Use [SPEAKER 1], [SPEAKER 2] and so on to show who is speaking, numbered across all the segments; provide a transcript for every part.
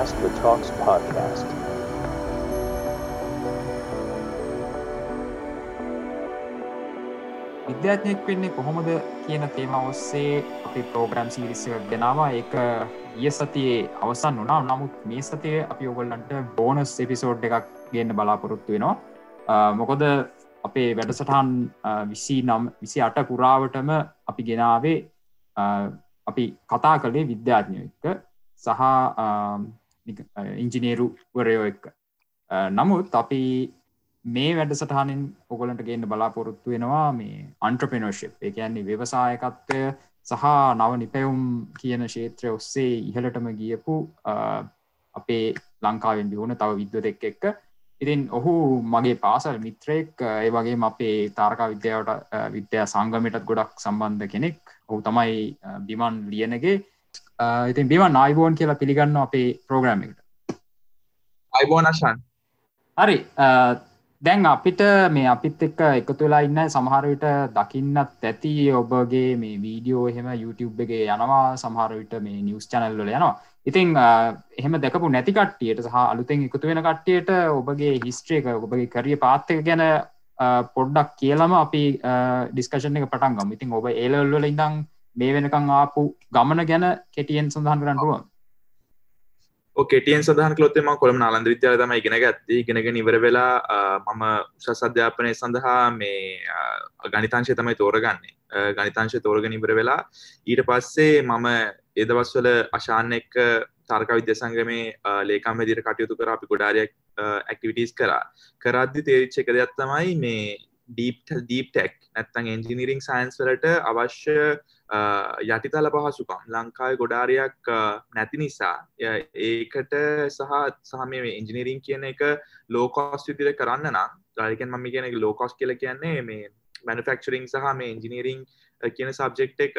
[SPEAKER 1] Podcast with Talks podcast.
[SPEAKER 2] විද්‍යාඥයෙක් වෙන්නේ කොහොමද කියන තේම ඔස්සේ අපි පෝග්‍රම් සිරිස ගෙනවා. ඒක ගිය සතියේ අවසන් වනා නමුත් මේ සතිය අපි ඔගොල්ලන්ට බෝනස් එපිසෝඩ් එකක් ගන්න බලාපොරොත්තු වෙනවා. මොකොද අපේ වැඩසටහන් විසි නම් විසි අට පුරාවටම අපි ගෙනාවේ අපි කතා කළේ විද්‍යාඥයක. සහ ඉංජිනේරු වරයෝ එක්ක. නමුත් අපි මේ වැඩ සටහනින් ඔගොලන්ට ගන්න බලාපොරොත්තු වෙනවා මේ අන්ට්‍රපෙනර්ශිප් එක කියන්නේ ව්‍යවසායකත්වය සහ නව නිපැවුම් කියන ශේත්‍රය ඔස්සේ ඉහලටම ගියපු අපේ ලංකාවෙන් බිහුණ තව විද්ව දෙක් එක්ක. ඉතින් ඔහු මගේ පාසල් මිත්‍රයෙක් ඒ වගේ අපේ තාරකා විද්‍යාවට විද්‍යා සංගමටත් ගොඩක් සම්බන්ධ කෙනෙක්. ඔහු තමයි බිමන් ලියනගේ ඉතින් බිමන් අයිබෝන් කියලා පිළිගන්න අපේ ප්‍රෝග්‍රම් එකට.
[SPEAKER 3] අයිබෝනශන්
[SPEAKER 2] හරි. දැන් අපිට මේ අපිත් එක්ක එකතු වෙලා ඉන්න සමහරවිට දකින්නත් ඇති ඔබගේ මේ වීඩියෝ එහෙම YouTube එකේ යනවා සමහරවිට මේ නිවස් චැනල් වල යනවා. ඉතිං එහෙම දැකපු නැති කට්ටියට සහ අලුතෙන් එකතු වෙන කට්ටියට ඔබගේ හිස්ට්‍රේක ඔබගේ කරිය පාත්තක ගැන පොඩ්ඩක් කියලම අපි ඩිස්කශන එක පටන් ගම. ඉතින් ඔබ ඒලල්වල ඉඳං මේ වෙනකං ආපු ගමන ගැන කෙටියෙන් සඳහන් කරන්නරුවන්
[SPEAKER 3] කෙටියෙන් සඳහන් කලොත්තම කොළම නාලන්ද විද්‍යාල තම ඉගෙන ගත්ති ඉගෙනගෙන ඉවර වෙලා මම උසස් අධ්‍යාපනය සඳහා මේ ගනිතංශය තමයි තෝරගන්නේ. ගනිතංශය තෝරගෙන ඉවර වෙලා ඊට පස්සේ මම ඒදවස්වල අශාන එක්ක තාර්ක විද්‍ය සංගමේ ලේකම් විදිර කටයුතු කර. අපි ගොඩාරයක් ඇක්ටිවිටස් කරා. කරද්දි තේරිච්ච එක දෙයක් තමයි මේ ඩීප් ඩීප් ටෙක් නැත්තං එන්ජිනිරිං සයින්ස් වලට අවශ්‍ය යටිතල පහසුකම්. ලංකායි ගොඩාරයක් නැති නිසා. ඒකට සහ සහ මේ ඉංජිනීරින් කියන එක ලෝකෝස් විදිර කරන්න නම් ගලිකෙන් මම කියන ලෝකෝස් කියල කියන්නේ මේ මැනුෆක්චරිං සහ මේ ඉංජිනීරිං කියන සබ්ජෙක්් එක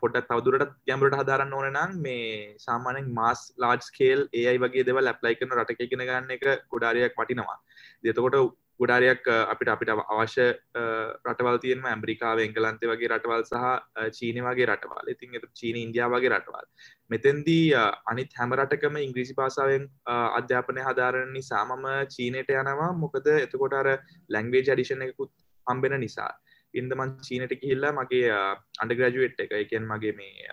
[SPEAKER 3] පොඩ තවදුරට ගැමරට හදාරන්න ඕන නම් මේ සාමානෙන් මාස් ලාජ් කේල් ඒයි වගේ දෙව ලැප්ලයි කරන රට එකගෙන ගන්න එක ගොඩාරයක් වටිනවා. දෙතකොට ගොඩාරයක් අපිට අපිට අවශ්‍ය රටවල් තියෙන ඇම්රිකාව එංගලන්තේ වගේ රටවල් සහ චීන වගේ රටවල්. ඉතින් චීන ඉන්දයා වගේ රටවල්. මෙතැන්දී අනිත් හැම රටකම ඉංග්‍රීසි පාසාවෙන් අධ්‍යාපනය හදාරණ නිසා මම චීනයට යනවා. මොකද එතකොට අර ලැංවේජ් අඩිෂණ එකකුත් හම්බෙන නිසා. ඉන්දමන් චීනට කිහිල්ලා මගේ අන්ඩග්‍රජුවට් එක එකෙන් මගේ මේ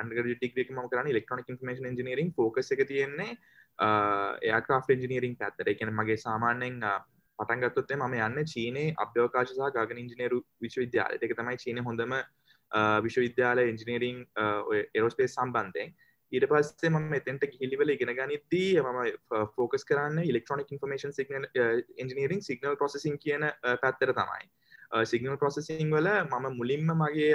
[SPEAKER 3] අන්ඩගටික් ම කරන ඉලෙක්ට්‍රොනික් ඉන්ෆර්මේෂන් ඉජිනීරින් ෆෝකස් එක තියෙන්නේ එයාක්‍රාෆ් ඉජිනීරින් පැත්තර එකන මගේ සාමාන්‍යෙන් පටන්ගත්තොත්තේ මම යන්න චීනේ අභ්‍යවකාශ සහ ගගන ඉංජිනේරු විශ්වවිද්‍යාල එක තමයි චීන හොඳම විශ්වවිද්‍යාල ඉංජිනීරිං එරෝස්පේස් සම්බන්ධයෙන්. ඊට පස්සේ ම එතෙන්ට ගිහිලිවල ඉගෙන ගනිද්දී මම ෆෝකස් කරන්න electronic information signal engineering signal processing කියන පැත්තර තමයි. සිගනල් ප්‍රසෙසිං වල මම මුලින්ම මගේ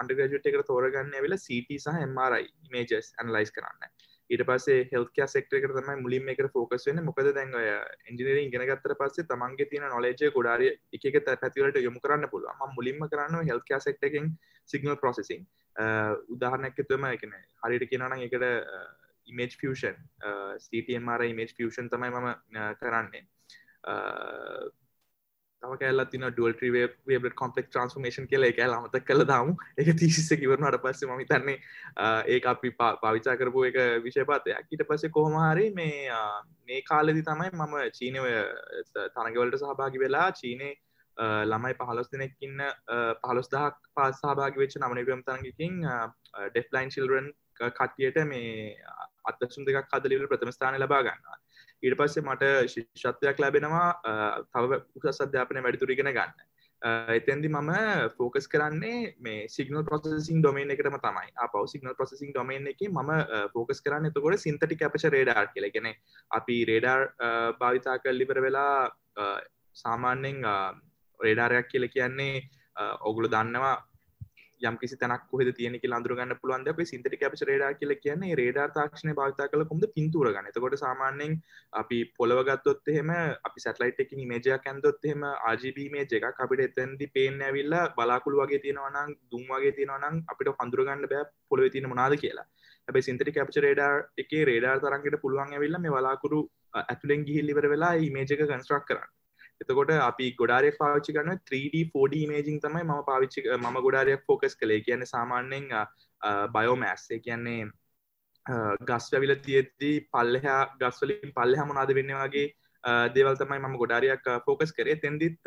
[SPEAKER 3] අන්ඩගජුට් එකට තෝරගන්න ඇවෙල CT සහ MRI ඉමේජස් ඇනලයිස් කරන්න. ඊට පස්සේ හෙල්කයා සෙක්ටර එක තමයි මුලින් එක ෆෝකස් වෙන මොකද දැන් ඔය එන්ජිනීරින් ඉගෙන ගත්තට පස්සේ තමන්ගේ තියෙන නොලෙජ් එක ගොඩාරිය එක එක පැතිවලට යොමු කරන්න පුළුවන්. මම මුලින්ම කරන්නේ හෙල්කයා සෙක්ටර් එකෙන් සිගනල් ප්‍රොසෙසිං උදාහරණයක් තුම එකන හරියට කියනවා නම් ඒකට image fusion CTMR image fusion තමයි මම කරන්නේ. තම කැල්ල තින ඩුවල් වේ කොම්පෙක් ට්‍රන්ස්මේෂන් කියල. එක අමත කළ දාමු. එක තිසිස කිවරනට පස්සේ ම තන්නේ ඒ අපි පාවිචා කරපු එක විෂයපාතයක්. ඊට පස්සේ කොහොමහරි මේ මේ කාලෙදි තමයි මම චීනය තරගවලට සහභාගි වෙලා චීනේ ළමයි පහලොස් දෙනෙක්කින්න පහලොස් දහක් පස් සහභාගි වෙච්ච නමනකම් තරගකින් ඩෙෆ්ලයින් චිල්රන් කට්ටියට මේ අත්සුම් දෙකක් හදලිවල ප්‍රථමස්ථාන ලබා ගන්නවා. ඊට පස්සේ මට ශිෂ්ෂත්වයක් ලැබෙනවා තව උසස් අධ්‍යාපනය වැඩිතුරගෙන ගන්න. එතැන්දි මම ෆෝකස් කරන්නේ මේ සිගනල් ප්‍රසසින් ඩොමේන් එකටම තමයි. අපව සිගනල් ප්‍රසසින් ඩොමේන් එක ම ෆෝකස් කරන්න එතකොට සින්තටි කැපච රේඩාර් කියලගෙන අපි රේඩාර් භාවිතා කල් ලිබර වෙලා සාමාන්‍යෙන් රේඩාරයක් කියල කියන්නේ ඔගුල දන්නවා යම් කිසි තැනක් කොහෙද තියෙන කියලා අඳුරගන්න පුළුවන් අපි සින්තටික් කැපචර් රේඩාර් කියලා කියන්නේ රේඩාර් තාක්ෂණය භාවිත කරලා කොහොමද පින්තූර ගන්න. එතකොට සාමාන්‍යයෙන් අපි පොළව ගත්තොත් එහෙම අපි සැටලයිට් එකකින් ඉමේජ් එකක් ඇන්දොත් එහෙම RGB ඉමේජ් එකක් අපිට එතෙන්දි පේන්නේ ඇවිල්ලා බලාකුළු වගේ තියෙනවා නම් දුම් වගේ තියෙනවා නම් අපිට හඳුර ගන්න බෑ පොළවේ තියෙන මොනවාද කියලා. හැබැයි සින්තටික් කැපචර් රේඩාර් එකේ රේඩාර් තරංගයට පුළුවන් ඇවිල්ලා මේ බලාකුළු ඇතුලෙන් ගිහින් ඉවර වෙලා ඉමේජ් එක කන්ස්ට්‍රක්ට් කරන්න. එතකොට අපි ගොඩාරයක් පාවිච්චි කරන 3D 4D මේජිං තමයි ම පාවිච්චි ම ගොඩාරයක් ෆෝකස් කළේ. කියන්න සාමාන්‍යෙන් බයෝමෑස් කියන්නේ ගස් වැවිල තියෙද්දී පල්ලෙහා ගස්වලින් පල්ලෙ හමනාද වෙන්න වගේ දේවල් තමයි මම ගොඩාරයක් ෆෝකස් කරේ. තෙන්දිත්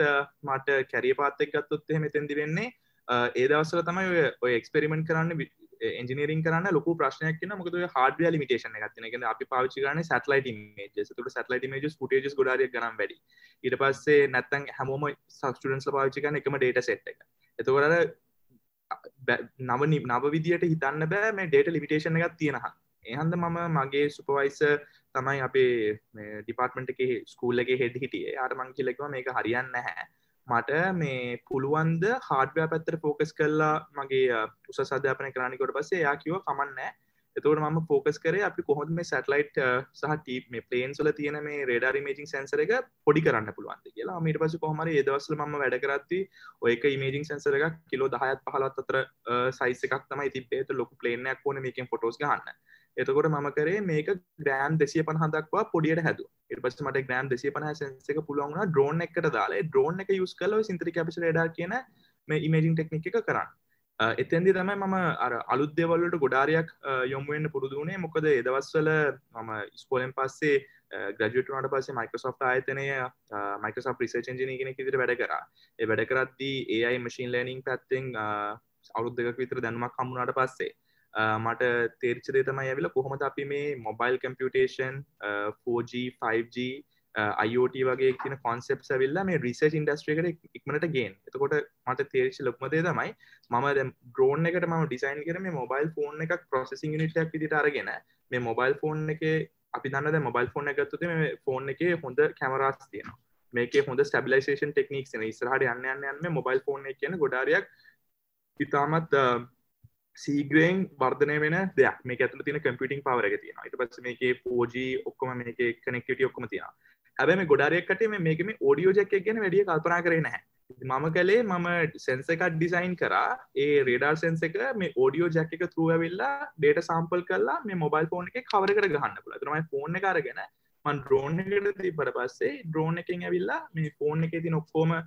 [SPEAKER 3] මට කැරිය පාත්තක් ගත්තොත් එහෙම තෙන්දි වෙන්නේ ඒ දවස්සල තමයි ඔය එක්ස්පෙරිමෙන්ට් කරන්න එන්ජිනීරින් කරන්න ලොක ප්‍රශ්නයක් න මොකද හඩ ලිමිටේෂන ගත්න අපි පාචි ගන සටලයිට මේජ තුට සටලයිට මේජ ටේජ ගොඩාරය ගනම් වැඩි. ඉට පස්සේ නැත්තන් හැමෝම සක්ටඩන්ස් පාචි කන එකම ඩේට සෙට් එක. එතකොට නව නව විදියට හිතන්න බෑ මේ ඩේට ලිමිටේෂන එකක් තියෙනහ එහන්ද මම මගේ සුපවයිස තමයි අපේ ඩිපාර්ට්මට එක ස්කූල්ල එක හෙඩ හිටියේ. අර මං කියලෙක්ව මේක හරියන්න හැ මට මේ පුළුවන්ද හාඩ්වයා පැත්තර ෆෝකස් කරලා මගේ උස සධ්‍යාපන කරනිකොට පස්සේ? යා කිව කමන්නෑ එතවට ම ෆෝකස් කර අපි කොහොත් මේ සැටලයිට් සහ ටීප මේ පලේන්ස්ල තියෙන මේ රේඩර් මේජිං සැන්සර එක පොඩි කරන්න පුළුවන්ද කියලා. මීට පස කොහමර ඒදවසල ම වැඩ කරත්ති ඔයක ඉමේජිං සැන්සර එක කිලෝ දහයත් පහලත් අතර සයිස එකක් තමයි තිබේත ලොකු පලේනයක් ඕන මේකෙන් ෆොටෝස් ගන්න එතකොට මම කරේ මේක ග්‍රෑම් දෙසිය පහදක්වා පොඩියට හැද එපස් මට ග්‍රෑම් දෙසිය පහ සක පුළුවන් ඩ්‍රෝන් එකට දාලා. ඩ්‍රෝන් එක යුස් කල සින්ත්‍රි කැපිස ඩ කියන මේ ඉමේජින් ටෙක්නික එක කරන්න. එතැන්දි තමයි මම අර අලුද්‍යවල්ලට ගොඩාරයක් යොමුවෙන්න්න පුරුදුනේ මොකද එදවස්වල මම ස්කෝලෙන් පස්සේ ග්‍රජටනට පස්සේ මයිකසෝ් ආයතනය මයිකසෝ ප්‍රිසේච් ජන ගෙන කිදිර වැඩ කර. ඒ වැඩ කරත්දී ඒයි මශීන් ලනිින් පැත්තෙන් අවුද් දෙක විතර දැනුමක් කමුණට පස්සේ මට තේර්චදේ තමයි ඇවිල කොහොමද අපි මේ mobile computation 4G 5G IoT වගේ කියන කොන්සෙප් ඇවිල්ල මේ රිසර්ච් ඉන්ඩස්ට්‍රේකට ඉක්මට ගෙන් එතකොට මට තේර්ච ලොක්මදේ තමයි මම ද ඩ්‍රෝන් එකට ම ඩිසයින් කර මේ මොබයිල් ෆෝන් එකක් ප්‍රසෙසින් නිටක් විදිට අරගෙන මේ මොබයිල් ෆෝන් එක අපි දන්නද මොබයිල් ෆෝන් එකත්තුත මේ ෆෝන් එක හොඳ කැමරස් තියෙනවා. මේක හොඳ ස්ටබිලයිසේෂන් ටෙක්නික් ඉස්රහට යන්න යන්න යන්න මොබයිල් ෆෝන් එක කියන ගොඩාරයක් ඉතාමත් සීග්‍රයෙන් වර්ධනය වෙන දෙයක්. මේ ඇතුල තින කම්පිටිං පවරක තියෙන ඊට පස්ස මේක පෝජ ඔක්කොම මේක කනෙක්ට ඔක්කම තියෙන හැබැ මේ ගොඩාරයක්කට මේ මේකම ෝඩියෝ ජැක් ගැන වැඩිය කල්පනා කරේ නැහැ. මම කලේ මම සෙන්සකත් ඩිසයින් කරා. ඒ රේඩර් සෙන්ස එක මේ ෝඩියෝ ජැක් එක තුරුව වෙල්ලා ඩේට සම්පල් කරලා මේ මොබයිල් ෆෝන් එක කවරකට ගහන්න පුල තුරමයි ෆෝන් එක අරගෙන මන් ඩ්‍රෝන් එකට තිබට පස්සේ ඩ්‍රෝන් එකෙන් ඇවිල්ලා මේ ෆෝන් එක ති ඔක්කෝම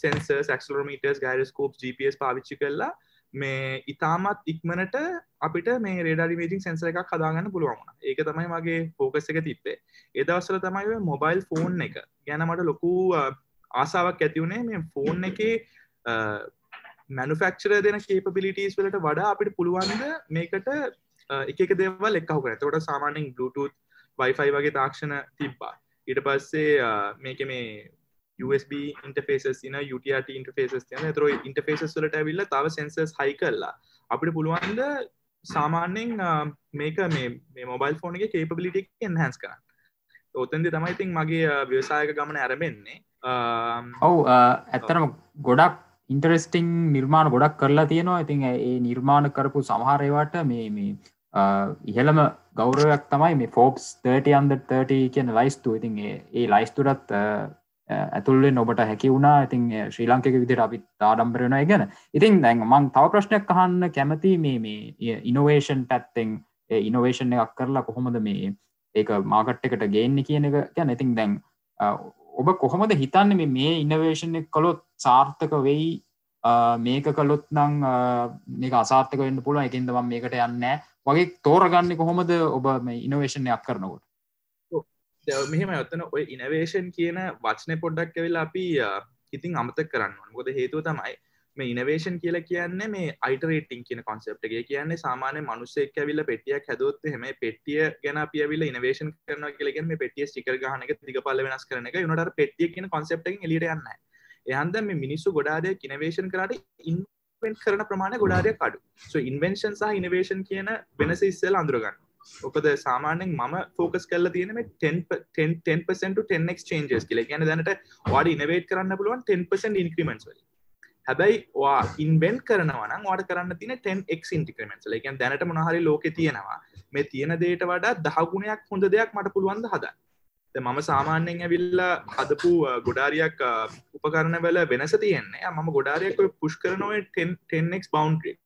[SPEAKER 3] සෙන්ස සක්ලෝමීටස් ගයිරස්කෝප් GPS පාවිච්චි කරලා මේ ඉතාමත් ඉක්මනට අපිට මේ රේඩරි මේජින් සැන්සර එකක් හදාගන්න පුළුවන් ඒක තමයි මගේ ෆෝකස් එක තිබ්බේ. ඒදවස්සල තමයි මොබයිල් ෆෝන් එක ගැන මට ලොකු ආසාාවක් ඇතිවුණේ මේ ෆෝන් එක මැනුෆක්චර දෙන කේපිලිටස් වලට වඩා අපිට පුළුවන්ද මේකට එක දෙවල් එක්කහු කර තොට සාමානෙන් Bluetooth වයිෆයි වගේ තාක්ෂණ තිබ්බා. ඊට පස්සේ මේක මේ USB ඉන්ටෆේසස් තින UTRT ඉන්ටෆේසස් තියන තර ඉන්ටෆේසස් වලට ඇවිල්ල තව සෙන්සස් හයි කරලා අපිට පුළුවන්ද සාමාන්‍යෙන් මේක මේ මොබයිල් ෆෝන එක කේපබිලිටක් එන්හන්ස් කරන්න. ඔතන්ද තමයි ඉතින් මගේ ව්‍යවසායක ගමන ඇරමෙන්නේ
[SPEAKER 2] ඔවු ඇත්තනම ගොඩක් ඉන්ටරෙස්ටිං නිර්මාණ ගොඩක් කරලා තියෙනවා. ඉතින් ඒ නිර්මාණ කරපු සමහරේවට මේ මේ ඉහළම ගෞරවයක් තමයි මේ ෆෝප්ස් 30 අන්ද 30 කියන ලයිස්තු. ඉතින් ඒ ලයිස්තුරත් ඇතුල්ලෙන් ඔබට හැකි වුණා. ඉතින් ශ්‍රී ලංකක විදිර අපි තාඩම්බරෙන ගැන ඉතින් දැන් මං තව ප්‍රශ්නයක් අහන්න කැමති මේ මේ ඉනොවේෂන් පැත්තෙන් ඉනොවේෂන් එකක් කරලා කොහොමද මේ ඒක මාකට් එකට ගේන්න කියන එක ගැන. ඉතින් දැන් ඔබ කොහොමද හිතන්න මේ මේ ඉනවේෂන් එක කළොත් සාර්ථක වෙයි? මේක කළොත් නං මේක අසාර්ථක වෙන්න පුළුව එකින්දම මේකට යන්න වගේ තෝරගන්න කොහොමද ඔබ මේ ඉනවේෂණයක් කරනකොට?
[SPEAKER 3] මෙහෙම ඔත්තන ඔය ඉනවේෂන් කියන වචනය පොඩ්ඩක් ඇවෙල් අපි ඉතින් අමතක කරන්න ගොද හේතුව තමයි මේ ඉනවේෂන් කියල කියන්නේ මේ අයිටරේටිං කියන කොන්සප්ටගේ කියන්නේ සාමානය මනුස්සෙක් ඇවිල්ල පෙටියක් හැදොත් හෙම පෙටිය ගැන පියවිල ඉනවේෂන් කරන කියලගෙන මේ පෙටිය ස්ටිකර ගහනක දිග පල වෙනස් කරන එක. යුනට පෙටිය කියන කොන්සප්ට එලිට යන්න එහන්ද මේ මිනිස්සු ගොඩාදය ඉනවේෂන් කරට ඉන්වෙන්ට් කරන ප්‍රමාණය ගොඩාදය කඩු ඉන්වෙන්ෂන් සහ ඉනවේෂන් කියන වෙනස ඉස්සල් අඳුරගන්න. ඔකද සාමානෙන් මම ෆෝකස් කල තියෙන 10% 10ක් චේන්ජස් කියල. ගැන දැනට වාඩ ඉනවේට කරන්න පුළුවන් 10% ඉන්ක්‍රමෙන්ට් වල හැබැයි වා ඉන්බෙන්් කරනවන වාට කරන්න තින 10ක් ඉන්ටික්‍රමෙන්ට් ලකන් දැනට මොනහරි ලෝක තියෙනවා. මේ තියෙන දේට වඩා දහගුණයක් හොඳ දෙයක් මට පුළුවන්ද හද මම සාමාන්‍යෙන් ඇවිල්ලා හදපු ගොඩාරියක් උපකරන වල වෙනස තියෙන්නේ. මම ගොඩාරයක් පුෂ් කරනව 10ක් බවන්ඩ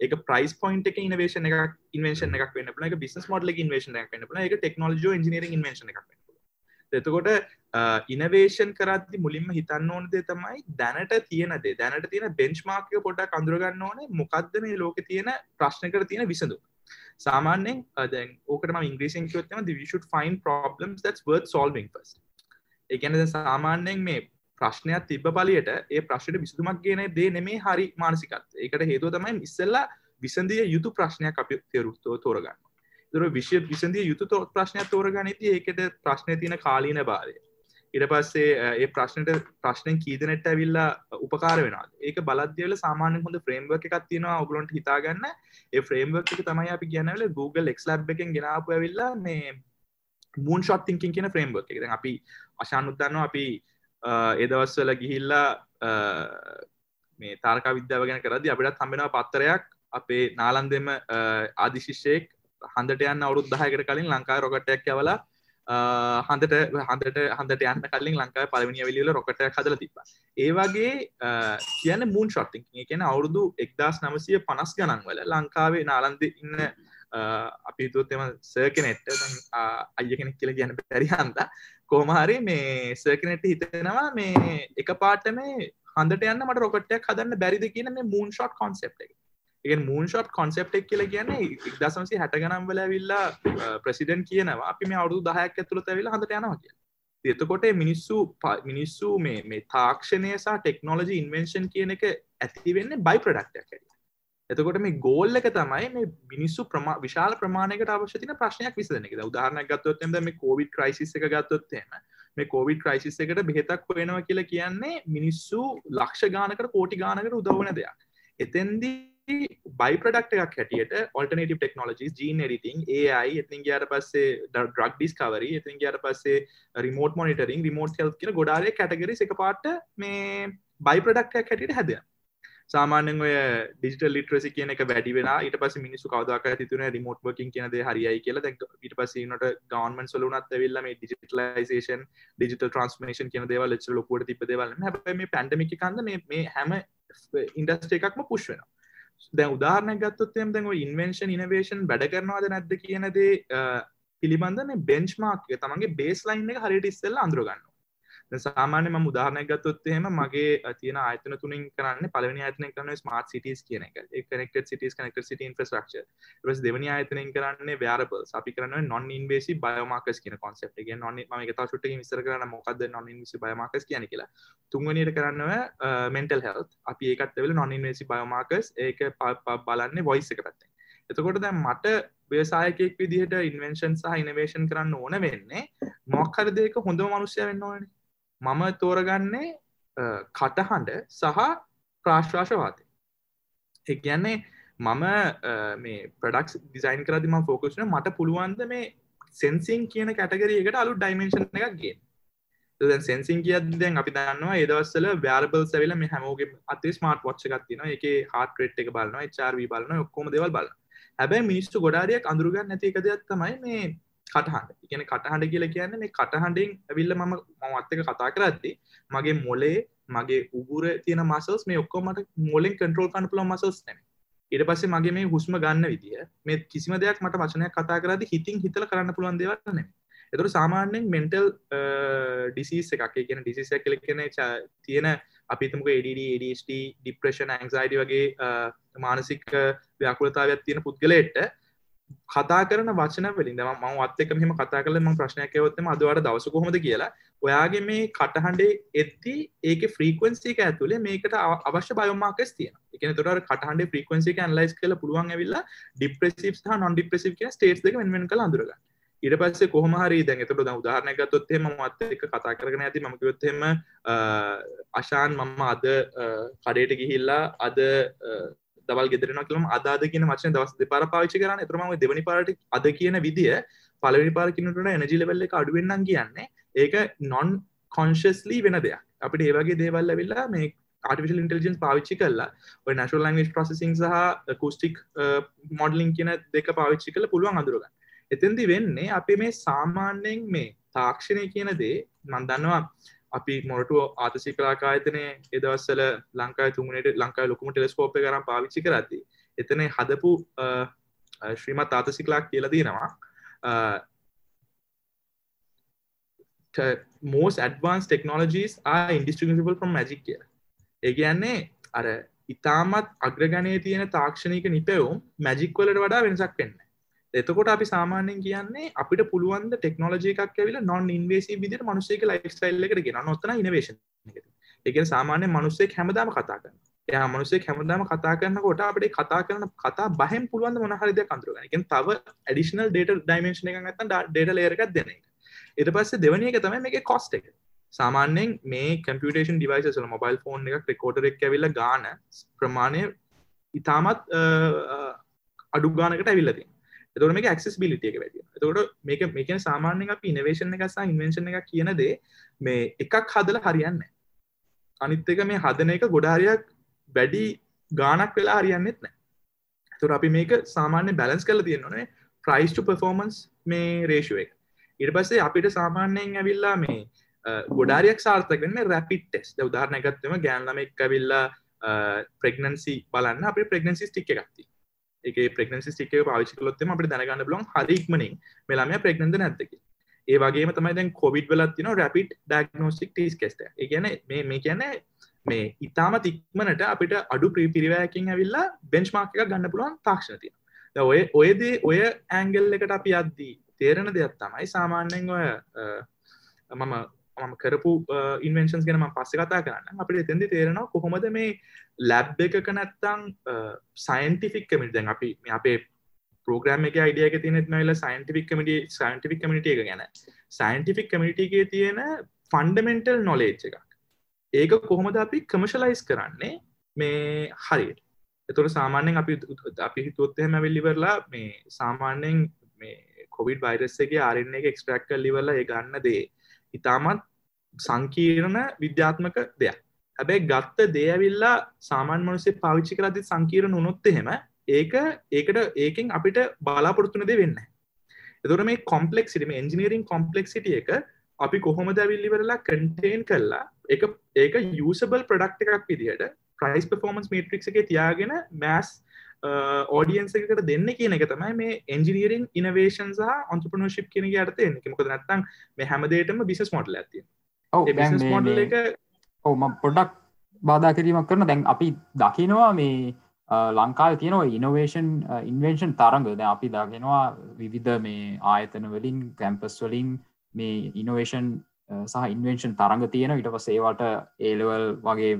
[SPEAKER 3] එක ප්‍රයිස් පොයින්ට එක ඉනවේෂන එක ඉන්වේෂන එකක් වෙන්න එක බිස් මොඩල ඉන්වේෂන එක වෙන්න එක ටෙක්නෝජ ඉජිනීර ඉන්වේෂන එකක් එතකොට ඉනවේෂන් කරදදි මුලින්ම හිතන්න ඕන දේ තමයි දැනට තියනද දැනට තියෙන බෙන්ච් මාර්ක පොඩක් අඳුරගන්න ඕනේ. මොකක්ද මේ ලෝක තියෙන ප්‍රශ්නකට තියෙන විසඳු සාමාන්‍යෙන් දැන් ඕකට ඉංග්‍රීසින් කිවත්තම we should find problems that's worth solving first. ඒගැන සාමාන්‍යයෙන් මේ ප්‍රශ්නයක් තිබ්බ පලියට ඒ ප්‍රශ්නයට විසඳුමක් ගෙන දේ නෙමේ හරි මානසිකත් ඒකට හේතුව තමයි ඉස්සල්ලා විසඳිය යුතු ප්‍රශ්නයක් අපි තෙරුත්තෝ තෝරගන්න දුර විශ්‍ය විසඳිය යුතු ප්‍රශ්නයක් තෝරගන්න ති ඒකට ප්‍රශ්නය තියෙන කාලීන භාරය. ඉට පස්සේ ඒ ප්‍රශ්නට ප්‍රශ්නයෙන් කීදනට ඇවිල්ලා උපකාර වෙනවා ඒක බලද්‍යවල සාමාන්‍ය හොඳ ෆ්‍රේම්වර්ක එකක් තියෙනවා ඔගලොන්ට හිතාගන්න. ඒ ෆ්‍රේම්වර්ක එක තමයි අපි කියනවල Google එක්ලබ් එකෙන් ගෙනාපු ඇවිල්ලා මේ මූන් ෂොට් තිංකින් කියන ෆ්‍රේම්වර්ක එක. අපි අශාන් උත්දන්නවා අපි ඒදවස්වල ගිහිල්ලා මේ තාර්කා විද්‍යාව ගැන කරදි අපිටත් හම්බෙනවා පත්තරයක්. අපේ නාලන්දෙම ආදිශිෂ්‍යයෙක් හන්දට යන්න අවුරුත් දහයකට කලින් ලංකායි රොකටයක් යවලා හන්දට හන්දට හන්දට යන්න කලින් ලංකායි පලවිනි විලිල රොකට හදල තිබ ඒවාගේ කියන මූන් ෂොට්ටිං කියන අවුරුදු එක්දස් නමසය පනස් ගණන් වල ලංකාවේ නාලන්ද ඉන්න අපි තුත්තම සර්කනෙට්ට අය කෙනෙක් කියල ගැන පැරි හන්ද කෝමහරි මේ සර්කනෙට් හිතෙනවා මේ එක පාට මේ හන්දට යන්න මට රොකටයක් හදන්න බැරිද කියන මේ මූන් ෂොට් කොන්සෙප් එක එක මූන් ෂොට් කොන්සෙප්ටෙක් කියල කියන්නේ ඉක්දසමසි හැට ගනම් වල විල්ලා ප්‍රසිඩන් කියනවා අපි මේ අවුදු දහයක් ඇතුළ ඇවිල හඳට යනවා කිය එතකොට මිනිස්සු මිනිස්සු මේ මේ තාක්ෂණය සහ ටෙක්නෝලජි ඉන්වෙන්ෂන් කියන එක ඇතිවෙන්න බයි ප්‍රඩක්ටයක් ඇ එතකොට මේ ගෝල්ල එක තමයි මේ මිනිස්සු ප්‍රමා විශාල ප්‍රමාණයකට අවශ්‍යතින ප්‍රශ්නයක් විසදන එක. උදාහරණ ගත්තොත්ම මේ කෝවිඩ් ක්‍රයිසිස් එක ගත්තොත්තේම මේ කෝවිඩ් ක්‍රයිසිස් එකට බෙහෙතක් වෙනවා කියලා කියන්නේ මිනිස්සු ලක්ෂ ගානකට කෝටි ගානකට උදවන දෙයක්. එතෙන්දී බයි ප්‍රඩක්් එකක් හැටියට alternative technologies gene editing AI එතින් ගයාට පස්සේ ඩ්‍රක් ඩිස්කවරි ඉතින් ගයාට පස්සේ රිමෝට් මොනිටරින් රිමෝට් හෙල් කියන ගොඩාරය කැටගරි එක පාට මේ බයි ප්‍රඩක්ටයක් හැටියට හැද සාමානෙන් ඔය ඩිජිටල් ලිට්‍රසි කියන එක වැඩි වෙන ඊට පස මිනිසු කවදක් තිතුන රිමෝට් වකින් කියනද හරියි කියලා. ඊට පසනට ගවන්මන් සලුනත් ඇවිල්ල මේ ඩිජිටලයිසේෂන් ඩිජිටල් ට්‍රන්ස්මේෂන් කියන දේව ලෙච ලොකුවට තිප දේවල් හැ මේ පැන්ඩමික කන්ද මේ හැම ඉන්ඩස්ට එකක්ම පුෂ් වෙනවා. දැන් උදාහරණයක් ගත්තොත් එහෙම දැන් ඔය ඉන්වෙන්ෂන් ඉනෝවේෂන් වැඩ කරනවද නැද්ද කියන දේ පිළිබඳ මේ බෙන්ච්මාර්ක් එක තමන්ගේ බේස් ලයින් එක හරියට ඉස්සෙල්ලා අඳුර ගන්න සාමාන්‍ය ම උදාහරණයක් ගත්තොත් එහෙම මගේ තියෙන ආයතන තුනින් කරන්න පලවනි ආයතනය කරන ස්මාර්ට සිටස් කියන එක. කනෙක්ට සිටස් කනෙක්ට සිට ඉන්ෆ්‍රස්ට්‍රක්චර් ස් දෙවනි ආයතනයෙන් කරන්නේ ව්‍යාරබල් අපි කරන නොන් ඉන්වේසි බයෝමාකස් කියන කොන්සෙප් එක. නොන් ම එක තාශුට විස්තර කරන මොකක්ද නොන් ඉන්වසි බයෝමාකස් කියන කියලා. තුන්වනියට කරන්නව මෙන්ටල් හෙල් අපි ඒකත් වෙල නොන් ඉන්වේසි බයෝමාකස් ඒක බලන්නේ වොයිස් එක පැත්තේ එතකොට දැන් මට ව්‍යවසායකෙක් විදිහට ඉන්වෙන්ෂන් සහ ඉනවේෂන් කරන්න ඕන වෙන්නේ මොක්හර දෙක හොඳ මනුෂ්‍ය වෙන්න ඕනේ මම තෝරගන්නේ කටහඬ සහ ප්‍රාශ්වාශවාතය එගැන්නේ මම මේ ප්‍රඩක්ස් ඩිසයින් කරදිම ෆෝකස්න මට පුළුවන්ද මේ සෙන්සිං කියන කැටගරකට අලු ඩයිමේශන් එකක් ගේ සෙන්සින් කිය දැන් අපි දන්නවා ඒදවස්සල ව්‍යාරබල් සැවිල මේ හැමෝගේ අතේ ස්මාර්ට් වොච්ච එකක්තින එක හට රට් එක බලන්න චාර්වී බලන්න ඔක්කොම දෙවල් බල හැබැයි මිනිස්තු ගොඩාරියක් අඳුරගන්න නැති එක දෙයක් තමයි මේ කටහඬ. කියන කටහඬ කියල කියන්න මේ කටහඬින් ඇවිල්ල මම මත්තක කතා කරද්දි මගේ මොලේ මගේ උගුර තියෙන මසල්ස් මේ ඔක්කොමට මොලෙන් කන්ට්‍රෝල් කන්න පුල මසල්ස් නැන ඉට පස්සේ මගේ මේ හුස්ම ගන්න විදිිය මේ කිසිම දෙයක් මට වචනයක් කතා කරද හිතින් හිතල කරන්න පුළුවන් දෙවන්න එතුර සාමාන්‍යෙන් මෙන්ටල් ඩිසිස් එකක් කියන ඩිසිස කල කියන තියෙන අපිතමක ADD ඩිප්‍රේෂන් ඇන්සයිඩි වගේ මානසික ව්‍යකුලතාවයක් තියෙන පුද්ගලයට කතා කරන වචන වලින් ම වත් එක මෙම කතා කල ම ප්‍රශ්නයක් යවත්තම අදවාට දවස කොහොමද කියලා ඔයාගේ මේ කටහඬේ එත්ති ඒක ෆ්‍රීකවන්සික ඇතුලේ මේකට අවශ්‍ය බයෝමාකස් තියෙන එකන තොට කටහන්ඩ ෆ්‍රීකවන්සික ඇන්ලයිස් කල පුළුවන් ඇවිල්ලා ඩිප්‍රසිප් හා නොන් ඩිප්‍රසිප් කිය ස්ටේට් එක වෙන්වෙන් කළ අඳුරග ඉට පස්සේ කොහම හරි දැන් එතට උදාහරණය ගත්තොත්තේ ම මත් එක කතා කරන ඇති මකයොත්තෙම අශාන් මම අද කඩේට ගිහිල්ලා අද දවල් ගෙදරන කලම අදාද කියන වචන දවස් දෙපාර පාවිච්චි කරන්න එතරම දෙවනි පාට අද කියන විදිය පලවි පාරකිනට එනජි ලෙවල්ල එක අඩුවෙන්න්න කියන්නේ ඒක නොන් කොන්ශස්ලි වෙන දෙයක්. අපිට ඒවගේ දේවල්ල වෙල්ලා මේ ආටිවිශල් ඉන්ටලිජන්ස් පාවිච්චි කරලා ඔය නශල් ලංගේජ් ප්‍රසසිං සහ කස්ටික් මොඩලින් කියන දෙක පාවිච්චි කළ පුළුවන් අඳුරගන්න. එතැදි වෙන්නේ අපේ මේ සාමාන්‍යයෙන් මේ තාක්ෂණය කියන දේ මන්දන්නවා අපි මොටුව ආතසි කලාකායතනය එදවස්සල ලංකායි තුමනට ලංකායි ලොකුම ටෙලස්කෝප කරම් පාවිච්චි කරති එතන හදපු ශ්‍රීමත් ආතසිකලාක් කියලදීනවා most advanced technologies are indistinguishable from magic කිය ඒ කියන්නේ අර ඉතාමත් අග්‍රගණය තියෙන තාක්ෂණයක නිපැවුම් මැජික්වලට වඩා වෙනසක් වෙන්න. එතකොට අපි සාමාන්‍යෙන් කියන්නේ අපිට පුළුවන්ද ටෙක්නෝජය එකක් ඇවිල නොන් ඉන්වේසි විදිර මනුසේක ලයිස්ටයිල්ල එකට ගෙන නොත්තන ඉනවේශන එක සාමාන්‍ය මනුස්සේ හැමදාම කතා කරන්න එයා මනුසේ හැමදාම කතා කරනකොට අපට කතා කරන කතා බහෙන් පුළුවන් මොනහරිද කන්තුරග එක තව ඇඩිෂනල් ඩේට ඩයිමේශන එක ගත්තන් ඩේට ලේරකක් දෙන එක. එට පස්සේ දෙවනි එක තමයි මේ කොස්ට එක. සාමාන්‍යෙන් මේ කම්පියටේන් ඩිවයිසල මොබයිල් ෆෝන් එක ක්‍රකෝටරෙක් ඇවිල්ල ගාන ප්‍රමාණය ඉතාමත් අඩු ගානකට ඇවිල්ලතින් එතකොට මේක ඇක්සෙසිබිලිටි එක වැඩි එතකොට මේක මේ කියන්නේ සාමාන්‍යයෙන් අපි ඉනෝවේෂන් එක සහ ඉන්වෙන්ෂන් එක කියන දේ මේ එකක් හදලා හරියන්නේ අනිත් එක මේ හදන එක ගොඩ හරියක් වැඩි ගාණක් වෙලා හරියන්නේත් නැහැ. එතකොට අපි මේක සාමාන්‍ය බැලන්ස් කරලා තියෙනවනේ price to performance මේ ratio එක. ඊට පස්සේ අපිට සාමාන්‍යයෙන් ඇවිල්ලා මේ ගොඩාරියක් සාර්ථක වෙන්නේ රැපිඩ් ටෙස්ට් දැන් උදාහරණයක් ගත්තම ගෑන් ළමෙක් ඇවිල්ලා ප්‍රෙග්නන්සි බලන්න. අපි ප්‍රෙග්නන්සි ස්ටික් එකක් තියෙනවා. එක ප්‍රෙක්නසි ටික පාවිචි කලොත්තම අපට දැනගන්න බලොන් හරික්මනින් මෙලාම ප්‍රෙක්නද නැත්තක ඒ වගේ තමයි දැන් කොවිඩ් වලත් තින රැපිට් ඩක්නෝස්ටික් ටස් කෙස්ට ගැන මේ මේ කියන්න මේ ඉතාම තික්මනට අපිට අඩු ප්‍රීපිරිවෑකින් ඇවිල්ලා බෙන්ච්මාර්ක එක ගන්න පුළුවන් තාක්ෂණතිය ඔය ඔයදේ ඔය ඇංගල් එකට අපි අද්දී තේරෙන දෙයක් තමයි සාමාන්‍යෙන් ඔය මම මම කරපු ඉන්වෙන්ශන්ස් ගැනම පස්ස කතා කරන්න අපිට එතැදි තේරෙනවා කොහොමද මේ ලැබ් එකක නැත්තං සයින්ටිෆික් කමිට දැන් අපි අපේ පෝග්‍රම් එක අයිඩියක තිනෙත් නයිල සයින්ටිෆික් කමිට සයින්ටිෆික් කමිට එක ගැන. සයින්ටිෆික් කමිටගේ තියෙන ෆන්ඩමෙන්ටල් නොලේජ් එකක්. ඒක කොහොමද අපි කමශලයිස් කරන්නේ? මේ හරියට. එතුට සාමාන්‍යෙන් අපි අපි හිතුවොත්හෙම විල්ලිවරලා මේ සාමාන්‍යෙන් මේ කොවිඩ් වෛරස්සගේ ආරන්න එක එක්ස්ප්‍රක්් කල්ලිවරලා ඒ ගන්න දේ. ඉතාමත් සංකීර්ණ විද්‍යාත්මක දෙයක්. හැබැයි ගත්ත දේඇවිල්ලා සාමාන් මනුසේ පාවිච්චි කරදි සංකීරණ උනොත් එහෙම ඒක ඒකට ඒකින් අපිට බලාපොරත්තුන දේ වෙන්න එතුර මේ කොම්පලෙක් සිටම එන්ජිනීරින් කොම්පලෙක්සිට එක අපි කොහොම දැවිල්ලිවරලා කටේන් කරලා එක ඒක යසබල් ප්‍රඩක්් එකක් විදිහට ප්‍රයිස් පෆෝමන්ස් මේට්‍රික් එක තියාගෙන මෑස් ඕඩියන්ස එකට දෙන්න කියන එක තමයි මේ එන්ජිනීරින් ඉනවේෂන් සහ ඔන්ටපනෝශිප් කියන අර්ත එකමක නැත්තම් මේ හැමදේටම බිසස් මොඩල් ඇති
[SPEAKER 2] මොඩල් එක ඔවම පොඩක් බාධා කිරීමක් කරන දැන් අපි දකිනවා මේ ලංකාව තියෙනවා ඉනෝවේෂන් ඉන්වෙන්ෂන් තරංග ද අපි දගෙනවා විවිධ මේ ආයතන වලින් කැම්පස් වලින් මේ ඉනෝවේෂන් සහ ඉන්වෙන්ෂන් තරඟ තියෙන ඉට පස් ඒවට ඒලවල් වගේ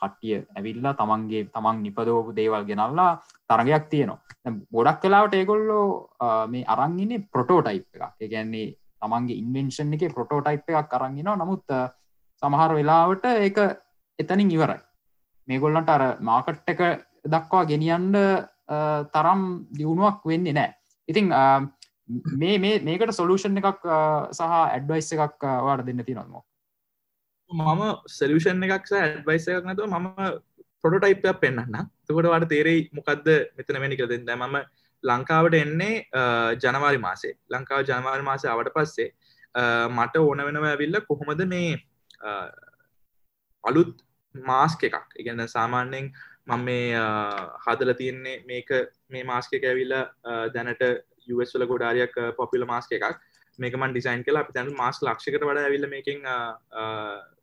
[SPEAKER 2] කට්ටිය ඇවිල්ලා තමන්ගේ තමන් නිපදෝපු දේවල් ගෙනල්ලා තරගයක් තියෙනවා. ගොඩක් කලාවට ඒගොල්ලෝ මේ අරංගින්නේ ප්‍රොටෝටයිප් එකක්. ඒගැන්නේ තමන්ගේ ඉන්වෙන්ෂන් එක ප්‍රොටෝටයිප් එකක් කරංගෙන නමුත් සමහර වෙලාවට ඒක එතනින් ඉවරයි. මේගොල්ලන්ට අර මාකට් එක දක්වා ගෙනියන්ඩ තරම් දියුණුවක් වෙන්නේ නෑ ඉතිං මේ මේ මේකට සොලූෂන් එකක් සහ ඇඩ්වයිස් එකක් වාට දෙන්න ති නොම
[SPEAKER 3] මම සෙලූෂන් එකක් ඇඩ්වයිස එකක් නැතුව මම පොටටයිපයක් පෙන්න්න තකොට වට තේරෙයි මොකක්ද මෙතන වැනි කර දෙන්න. මම ලංකාවට එන්නේ ජනවාරි මාසේ. ලංකාව ජනවාරි මාසය අවට පස්සේ මට ඕන වෙනව ඇවිල්ල කොහොමද මේ අලුත් මාස්ක එකක්. ඉගන්න සාමාන්‍යයෙන් මම මේ හදල තියෙන්නේ මේක මේ මාස්ක එක ඇවිල්ල දැනට වල ගොඩාරයක් පොපිල මාස්ක එකක්. මේකමන් ඩිසයින් කලා අපි තැන මාස් ලක්ෂකට වඩ ඇවිල්ල මේකින්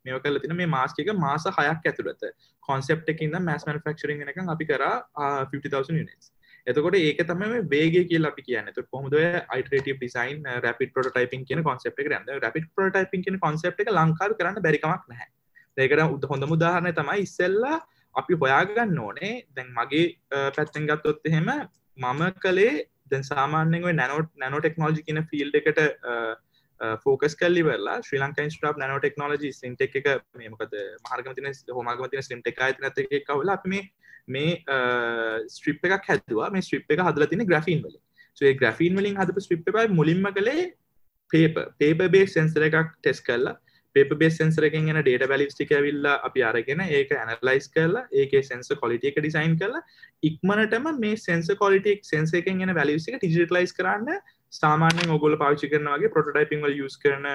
[SPEAKER 3] මේ කල තින මේ මාස්කික මාස හයක් ඇතුළත. කොන්සෙප් එකින්ද මැස් මනිෆක්ෂරින් එක අපි කර 50,000 නිස් එතකොට ඒක තම වේගේ කිය අපි කියන තු කොහොමද අයිටරට ඩිසයින් රැපි පොටයිපින් කියන කොන්සප් එක රන්න රැපි පොටයිපින් කියන කොන්සප් එක ලංකාව කරන්න බැරිකමක් නැහැ. ඒකට උද හොඳ මුදාහරණය තමයි ඉස්සෙල්ලා අපි හොයාගන්න ඕනේ. දැන් මගේ පැත්තෙන් ගත්තොත් එහෙම මම කළේ දැන් සාමාන්‍යෙන් නැනොට නැනෝ ටෙක්නෝජි කියන ෆිල්් එකට ෆෝකස් කල්ලිවරලා ශ්‍රී ලංකයින් ස්ට්‍රප් නැනෝ ටෙක්නෝජි සින්ටෙක් එක මේමකද මාර්ගමතින හොමගමතින සිම්ටෙක් අයිත නැත එක කවල අපි මේ මේ ස්ට්‍රිප් එකක් හැදවා. මේ ස්ට්‍රිප් එක හදල තින ග්‍රෆීන් වලින්. ඒ ග්‍රෆීන් වලින් හදපු ස්ට්‍රිප් එකයි මුලින්ම කළේ පේප පේප බේ සෙන්සර එකක් ටෙස් කරලා පේප බේ සෙන්සරකින් එන ඩේට බැලිස්ටික ඇවිල්ලා අපි අරගෙන ඒක ඇනලයිස් කරලා ඒක සෙන්ස කොලිටිය එක ඩිසයින් කරලා ඉක්මනටම මේ සෙන්ස කොලිටික් සෙන්ස එකෙන් එන වැලිස්ටික ටිජිටලයිස් කරන්න සාමාන්‍යෙන් ඔගොල පාවිච්චි කරනවගේ පොටටයිපිං වල යස් කරන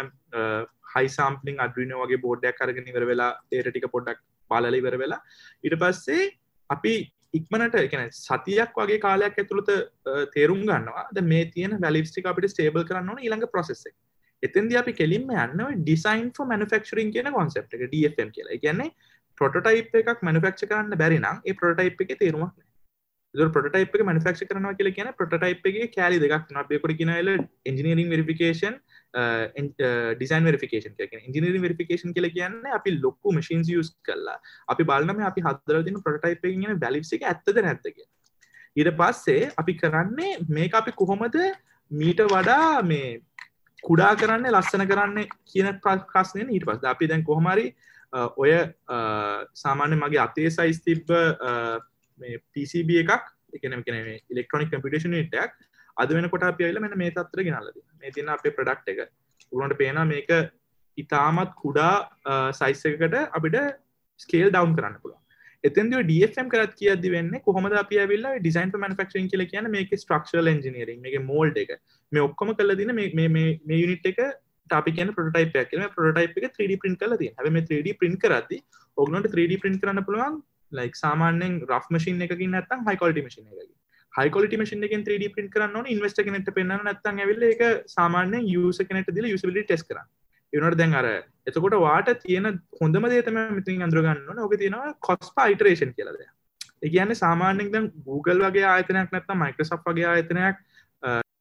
[SPEAKER 3] හයි සම්පලින් අඩින වගේ බෝඩ්ඩයක් කරගෙන ඉවර වෙලා ඒරටික පොඩ්ඩක් පාලල ඉවර වෙලා ඉට පස්සේ අපි ඉක්මනට එකන සතියක් වගේ කාලයක් ඇතුළත තේරුම් ගන්නවා. ද මේ තියෙන වැලිස්ටික අපිට ස්ටේබල් කරන්න ඕන ඊළඟ ප්‍රසෙස්සක් එතන්ද අපි කෙලින්ම යන්නව ඩිසයින් ෆෝ මනුෆක්ෂරින් කියන කොන්සප් එක ඩම් කියලා. කියන්නේ පොටටයිප් එකක් මනුෆක්ෂ කරන්න බැරිනම් ඒ පොටයිප් එක තේරුමක් පොටයිප් එක මනුෆක්ෂ කරනවා කියල කියන පොටයිප් එක කෑලි දෙකක් අපේකොට කියනල engineering verification design verification engineering verification කියල කියන්න. අපි ලොක්කු මශීන් යස් කල්ලා අපි බලනම අපි හදරදින පොටයිප් ගෙන බැලිස් එක ඇත්තද නැත්තක ඊට පස්සේ අපි කරන්නේ මේක අපි කොහොමද මීට වඩා මේ කුඩා කරන්න ලස්සන කරන්න කියන ප්‍රශ්නය ඊට පස් අපි දැන් කොහමරි ඔය සාමාන්‍ය මගේ අතේ සයිස් තිබ්බ PCB එකක් එකන කෙන ඉලෙක්ට්‍රොනික් කම්පිටේෂන් ටක් අද වෙන කොට අපියල මෙන මේ තත්ර ගෙනලද මේ තින්න අපේ ප්‍රඩක්් එක. උරන්ට පේන මේක ඉතාමත් කුඩා සයිස්සකට අපිට ස්කේල් ඩවන් කරන්න පුළුව එතන්ද ඩම් කරත් කියද වෙන්න කොහොම අපි ඇවිල්ල ඩිසයින් මනිෆක්ෂන් කියල කියන මේක ස්ට්‍රක්ෂල් එන්ජිනීරින් මේ මෝල්ඩ එක. මේ ඔක්කොම කල දින මේ යුනිට් එක අපි කියන පොටයිප කියන පොටයිප එක 3D පින් කල ති හ මේ 3D පින් කරදදි ඔගනට 3D පින් කරන්න පුළුවන් ලයික් සාමාන්‍යෙන් රෆ් මසින් එකකින් නැත්තම් හයිකොල්ටි මසින් එකකි හයිකොලට මසින් එක 3D පින් කරන්න ඉන්වස්ට කෙනෙට පෙන්න්න නැත්තන් ඇවිල්ල එක සාමාන්‍යෙන් යස කෙනෙට දිල යුසිබිලි ටෙස් කරන්න. එනට දැන් අර එතකොට වාට තියෙන හොඳම දේතම මිතින් අඳුරගන්න ඕක තියෙනවා කොස්ප අයිටරේෂන් කියලද ඒගන්න සාමාන්‍යෙන් දැන් Google වගේ ආයතනයක් නැත්ත මයිකසප් වගේ ආයතනයක්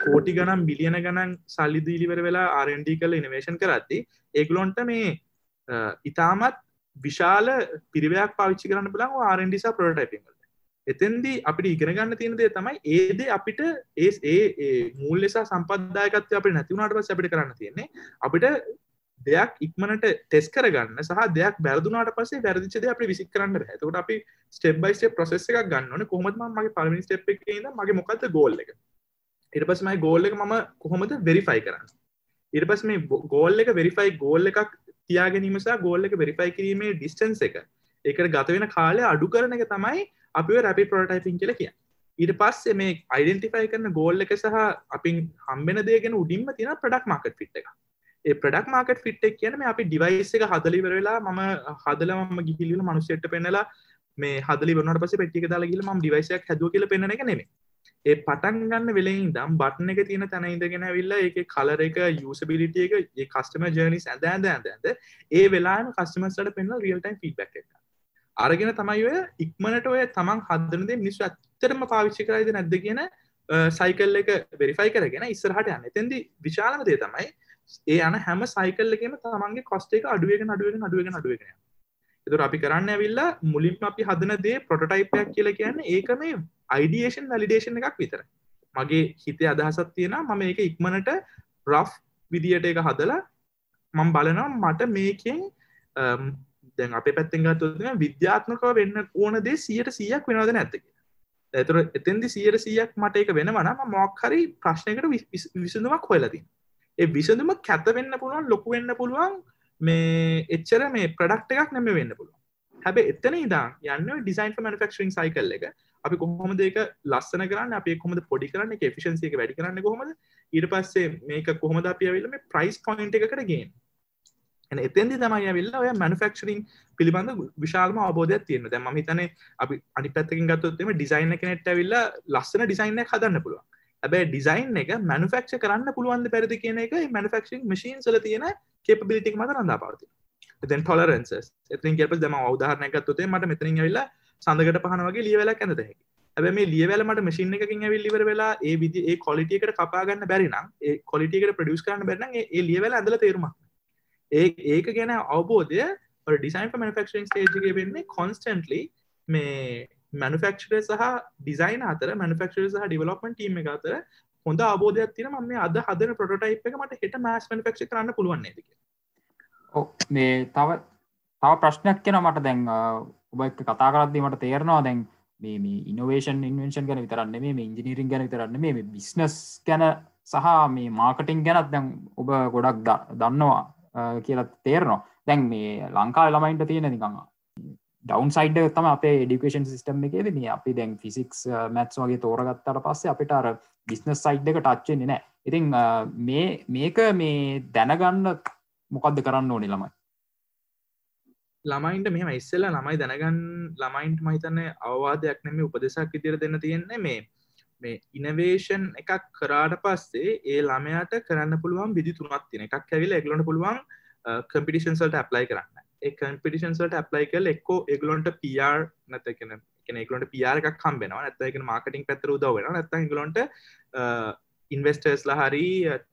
[SPEAKER 3] කෝටි ගනම් බිලියන ගණන් සල්ලි දීලිවර වෙලා ආරන්ඩ කල ඉනවේශන් කරත්ති ඒගලොන්ට මේ ඉතාමත් විශාල පිරිවයක් පාවිච්චි කරන්න බලන් ආරන්ඩිසා ප්‍රෝටයිපිං එතන්දි අපිට ඉගෙන ගන්න තියෙනදේ තමයි ඒද අපිට ඒ ඒ මූල් ලෙසා සම්පද්දායකත්ය අපට නැතිවුණට පස් අපිට කරන්න තියෙන්නේ. අපිට දෙයක් ඉක්මනට ටෙස් කරගන්න සහ දෙයක් බැරදුනාට පසේ වැරදිචද අපි විසි කරන්න ඇතකට අපි ස්ටෙබ් බයිස්ට ප්‍රසෙස් එකක් ගන්නන කොහොමත් මගේ පලමි ස්ටප් එක මගේ මොකක්ද ගෝල්ල එක? ඉට පස් මයි ගෝල්ල එක මම කොහොමද වෙරිෆයි කරන්න? ඉට පස් මේ ගෝල් එක වෙරිෆයි ගෝල් එකක් තියාගැනීමසා ගෝල්ල එක වෙරිෆයි කිරීමේ ඩිස්ටන්ස එක. එකට ගත වෙන කාලය අඩු කරන එක තමයි අපි රැපි පොටයිපින් කියල කිය ඊට පස්සේ මේ අයිඩෙන්ටිෆයි කරන ගෝල්ල එක සහ අපින් හම්බෙන දේගෙන උඩින්ම තින ප්‍රඩක් මාකට් ෆිට් එක. ඒ ප්‍රඩක් මාකට් ෆිට්ක් කියන අපි ඩිවයිස් එක හදලිවර වෙලා මම හදලම ගිහිලිල මනුසෙට්ට පෙන්නලා මේ හදලි වනට පස පෙට්ටික දාලා ගිල ම ඩිවයිසයක් හැදුව කියල පෙන එක නෙමේ ඒ පටන් ගන්න වෙලෙන් දම් බට්න එක තියෙන තැන ඉඳගෙන විල්ල එක කලර එක යුසබිලිට එක ඒ කස්ටම ජර්නිස් ඇද ඇද ඇද ඇද ඒ වෙලාම කස්ටමස්ට පෙන්ල රියල්ටයින් ෆීඩක් එක. අරගෙන තමයි ඔය ඉක්මනට ඔය තමන් හදරදේ මිනිස් ඇත්තරම පාවිච්චි කරයිද නැද්ද කියන සයිකල් එක වෙරිෆයි කරගෙන ඉස්සරහට යන්න. එතැදි විශාලම දේ තමයි ඒ යන හැම සයිකල්ලකම තමන්ගේ කොස්ට එක අඩුවගෙන අඩුවගෙන අඩුවගෙන අඩුවගෙන එතුර අපි කරන්න ඇවිල්ලා මුලින්ම අපි හදන දේ පොටටයිපයක් කියල කියන්න ඒක මේ අයිඩියේෂන් වැලිඩේෂන් එකක් විතර. මගේ හිතේ අදහසත් තියෙන මම ඒක ඉක්මනට රෆ් විදියට එක හදලා මං බලනවා මට මේකෙන් දැන් අප පැත්තෙන් ගත්තුන විද්‍යාත්මකව වෙන්න ඕන දේ සියට සියක් වෙනවද නැත්තක ඇතුර එතන්දි සියට සියක් මට එක වෙනවන මොක්හරි ප්‍රශ්නයකට විසඳුවක් හොයලදී ඒ විසඳුම කැත වෙන්න පුළුවන් ලොකු වෙන්න පුළුවන් මේ එච්චර මේ ප්‍රඩක්් එකක් නැම වෙන්න පුළුව හැබ එතන ඉදා යන්න ඩිසයින් මනිෆක්ෂන් සයිකල් එක. අපි කොහොම දෙක ලස්සන කරන්න? අප කොම පොඩි කරන්න? ෆිසින්සික වැඩි කරන්න කොහොමද? ඊට පස්සේ මේක කොහොමද අප ඇවිල්ල මේ ප්‍රයිස් පොයින්ට එකකට ගෙන් එතන්දි තමයි ඇවිල්ල ඔය මනුෆක්ෂරින් පිළිබඳ විශාල්ම අවබෝධයක් තියෙන දැම හිතන අපි අනි පැත්තකින් ගත්තොත්තම ඩිසයින්න කෙනෙට ඇවිල්ල ලස්සන ඩිසයින්න හදන්න පුළුවන්. ඇබැයි ඩිසයින් එක මනුෆක්ෂ කරන්න පුළුවන්ද පැරදි කියන එක මනුෆක්ෂන් මශීන් සල තියෙන කෙපබිලිටික් මත රඳා පවති එතන් ටොලරන්ස එතින් කෙප දම අවධාරනය ගත්තුතේ මට මෙතරින් වෙලා සඳකට පහන වගේ ලියවෙලා ඇඳදහැකි ඇබ මේ ලියවලමට මශින් එකකින් ඇවිල්ලිවර වෙලා ඒ විදි ඒ කොලිටියකට කපාගන්න බැරිනම් ඒ කොලිටියකට ප්‍රඩියස් කරන්න බැරන ඒ ලියවල ඇඳල තේරුම ඒ ඒක ගැන අවබෝධය ඩිසයින් මනිෆක්ෂන් ස්ටේජ්ගේ වෙන්නේ කොන්ස්ටන්ටලි මේ මනුෆක්ෂර සහ ඩිසයින් අතර මනුෆක්ෂර සහ ඩිවලොපමන් ටීම එක අතර හොඳ අබෝධයක් තින ම අද හදන පොටයිප් එක මට හෙට මස් මනිෆක්ෂ කරන්න පුළුවන්
[SPEAKER 2] නේද මේ තව තව ප්‍රශ්නයක් කියෙන මට දැන් ඔබ එක් කතා කරද්දී මට තේරනවා දැන් මේ ඉනවේෂන් ඉන්වේෂන් ගැන විතරන්න මේ ඉංජිනීරින් ගැන විතරන්න මේ බිස්නස් ගැන සහ මේ මාකටින් ගැනත් දැන් ඔබ ගොඩක් දන්නවා කියලා තේරනවා. දැන් මේ ලංකා ළමයින්ට තියෙන නිකඟ ඩවන් සයිඩ් තම අපේ ඩිකේෂන් සිස්ටම් එක මේ අපි දැන් ෆිසික්ස් මැත්ස් වගේ තෝරගත්තට පස්සේ අපිට අර බිස්නස් සයිඩ් එක ටච්චෙන්නේ නෑ ඉතින් මේ මේක මේ දැනගන්න මොකක්ද කරන්න ඕනි ළමයි?
[SPEAKER 3] ළමයින්ට මෙම ඉස්සෙල්ල ළමයි දැනගන්න ළමයින්ට මහිතන්න අවවාදයක් නෙම උපදෙසක් ඉදිර දෙන්න තියෙන්නේ මේ මේ ඉනවේෂන් එකක් කරාට පස්සේ ඒ ළමයාට කරන්න පුළුවන් විදි තුනත් තින එකක් ඇවිල එගලොට පුළුවන් කම්පිටිෂන්සල්ට ඇප්ලයි කරන්න. කම්පිටිෂන්සට ඇප්ලයි කල් එක්කෝ එගලොන්ට පියාර් නැතකෙන කෙනෙකුලට පියාර එකක් කම්බෙනවා නැත්තක මාර්කටින් පැතර උදව වෙන නැත ගලොන්ට ඉන්වස්ටර්ස් හරි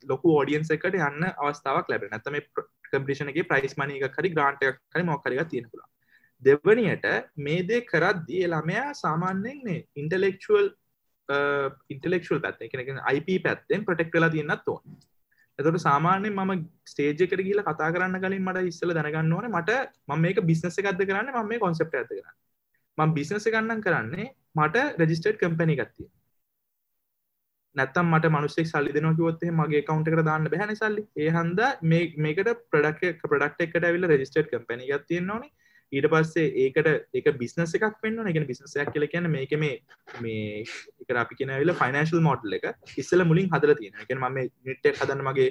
[SPEAKER 3] ලොකු ෝඩියන්ස එකට යන්න අවස්ථාවක් ලැබ නැතම කම්පිෂනගේ ප්‍රයිස් මනක හරි ග්‍රාන්ට් හරි මොකරග තියෙනකුලා දෙවනියට මේ දේ කරද්දී ළමයා සාමාන්‍යෙන්නේ ඉන්ටලෙක්ුවල් ඉන්ටලෙක්ුවල් පැත් එකන IP පැත්තෙන් ප්‍රටෙක් වෙලා තියන්නත් ඕන. එතට සාමාන්‍යෙන් මම ස්ටේජකට කියල කතා කරන්න කලින් මට ඉස්සල දැනගන්න ඕන මට ම මේක බිස්නස එකක්ද කරන්න ම මේ කොන්සප් ඇත කරන්න. ම බිස්නස ගන්නන් කරන්නේ මට රජිස්ටඩ් කම්පැනි ගත්තිය නැත්තම් මට මනුස්සෙක් සල්ලි දෙනවා කිවොත්තේ මගේ කවුන්ට කර දාන්න බැහන සල්ලි. ඒ හන්ද මේකට ප්‍රඩක් ප්‍රඩක්් එකට ඇවිල රජිස්ටඩ් කම්පැනි ගත් තියෙන ඕනේ. ඊට පස්සේ ඒකට ඒක බිස්නස එකක් වෙන්න එක බිස්නසයක් කියල කියන මේක මේ මේ එක අපි කියනවිල ෆයිනශල් මෝඩල් එක ඉස්සල මුලින් හදල තියෙන එක ම නිට්ට හදන්න මගේ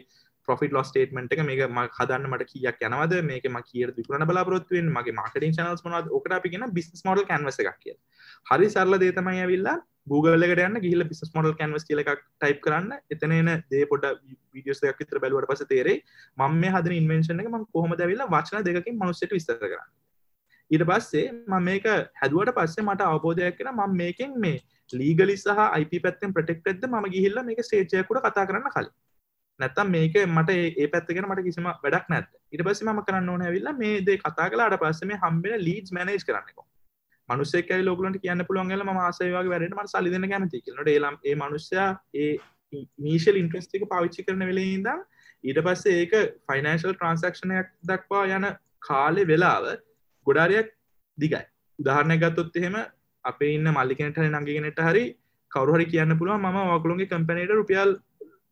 [SPEAKER 3] පොෆිට ලොස් ටේටමට එක මේක ම හදන්න මට කියක් යනවද? මේක ම කිය විකරන බලාපොත්තුවෙන් මගේ මාකටින් චනල්ස් මොනද ඔකට අපි කියෙන බිස් මොඩල් කන්වස එකක් කිය හරි සරල දේතමයි ඇවිල්ලා Googleලට යන්න ගිහිල බිස් මොඩල් කන්වස් කියල එකක් ටයිප් කරන්න. එතන එන දේ පොඩ විඩියස් එකක් විතර බැලුවට පස තේරේ මම මේ හදන ඉන්වෙන්ශන එක ම කොහොම දැවිල්ලා වචන දෙකින් මනුස්සට විස්තර කරන්න? ඊට පස්සේ මම මේක හැදුවට පස්සේ මට අවබෝධයක් කෙන මම මේකෙන් මේ ලීගලි සහ IP පැත්තෙන් ප්‍රටෙක්ටෙද ම ගිහිල්ල මේක ස්ටේජයකුට කතා කරන්න කලින්. නැත්තම් මේක මට ඒ පැත්තගෙන මට කිසිම වැඩක් නැත් ඉට පස්ස ම කරන්න ඕන ඇවිල්ලා මේ දේ කතා කලාට පස්සේ මේ හම්බෙන ලීඩ් මනේජ් කරන්නක මනුස්සෙක් ලෝකලට කියන්න පුළුවන්ගල ම ආසයවාගේ වැඩට මට සලිදන කැමති කියලට ඒලම් ඒ මනුස්්‍යයා ඒ නීශල් ඉන්ට්‍රස්ටික පාවිච්චි කරන වෙලේ ඉදම් ඊට පස්සේ ඒක ෆයිනන්ශල් ට්‍රන්සක්ෂණයක් දක්වා යන කාලෙ වෙලාව ගොඩාරයක් දිගයි. උදාහරණය ගත්තොත් එහෙම අපේ ඉන්න මල්ලිකනට හරි නංගගෙනට හරි කවරුහරි කියන්න පුළුව ම වකුළුන්ගේ කම්පනට රුපියල්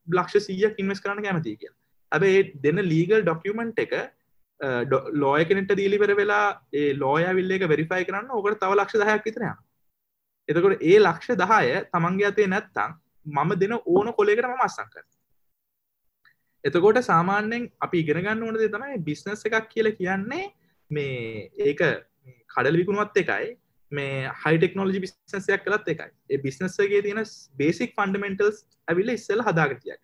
[SPEAKER 3] ලක්ෂ සීයක් ඉන්වස් කරන කැමති කිය ඇබේ දෙන්න ලීගල් ඩොකියමන්ට් එක ලෝය කෙනෙට දීලිවර වෙලා ඒ ලෝය විල්ල එක වෙරිෆයි කරන්න ඕකට තව ලක්ෂ දහයක් විතරය එතකොට ඒ ලක්ෂ දහය තමන්ගේ අතේ නැත්තං මම දෙන ඕන කොලෙකට ම අස්සං කර එතකොට සාමාන්‍යෙන් අපි ඉගෙනගන්න ඕනද තමයි බිස්නස් එකක් කියල කියන්නේ මේ ඒක කඩල් විකුණුවත් එකයි මේ හයි ටෙක්නෝජි බිස්නසයක් කලත් එකයි. ඒ බිස්නස්සගේ තියෙන බේසික් ෆන්ඩමෙන්ටල්ස් ඇවිල්ල ඉස්සල් හදාගතියක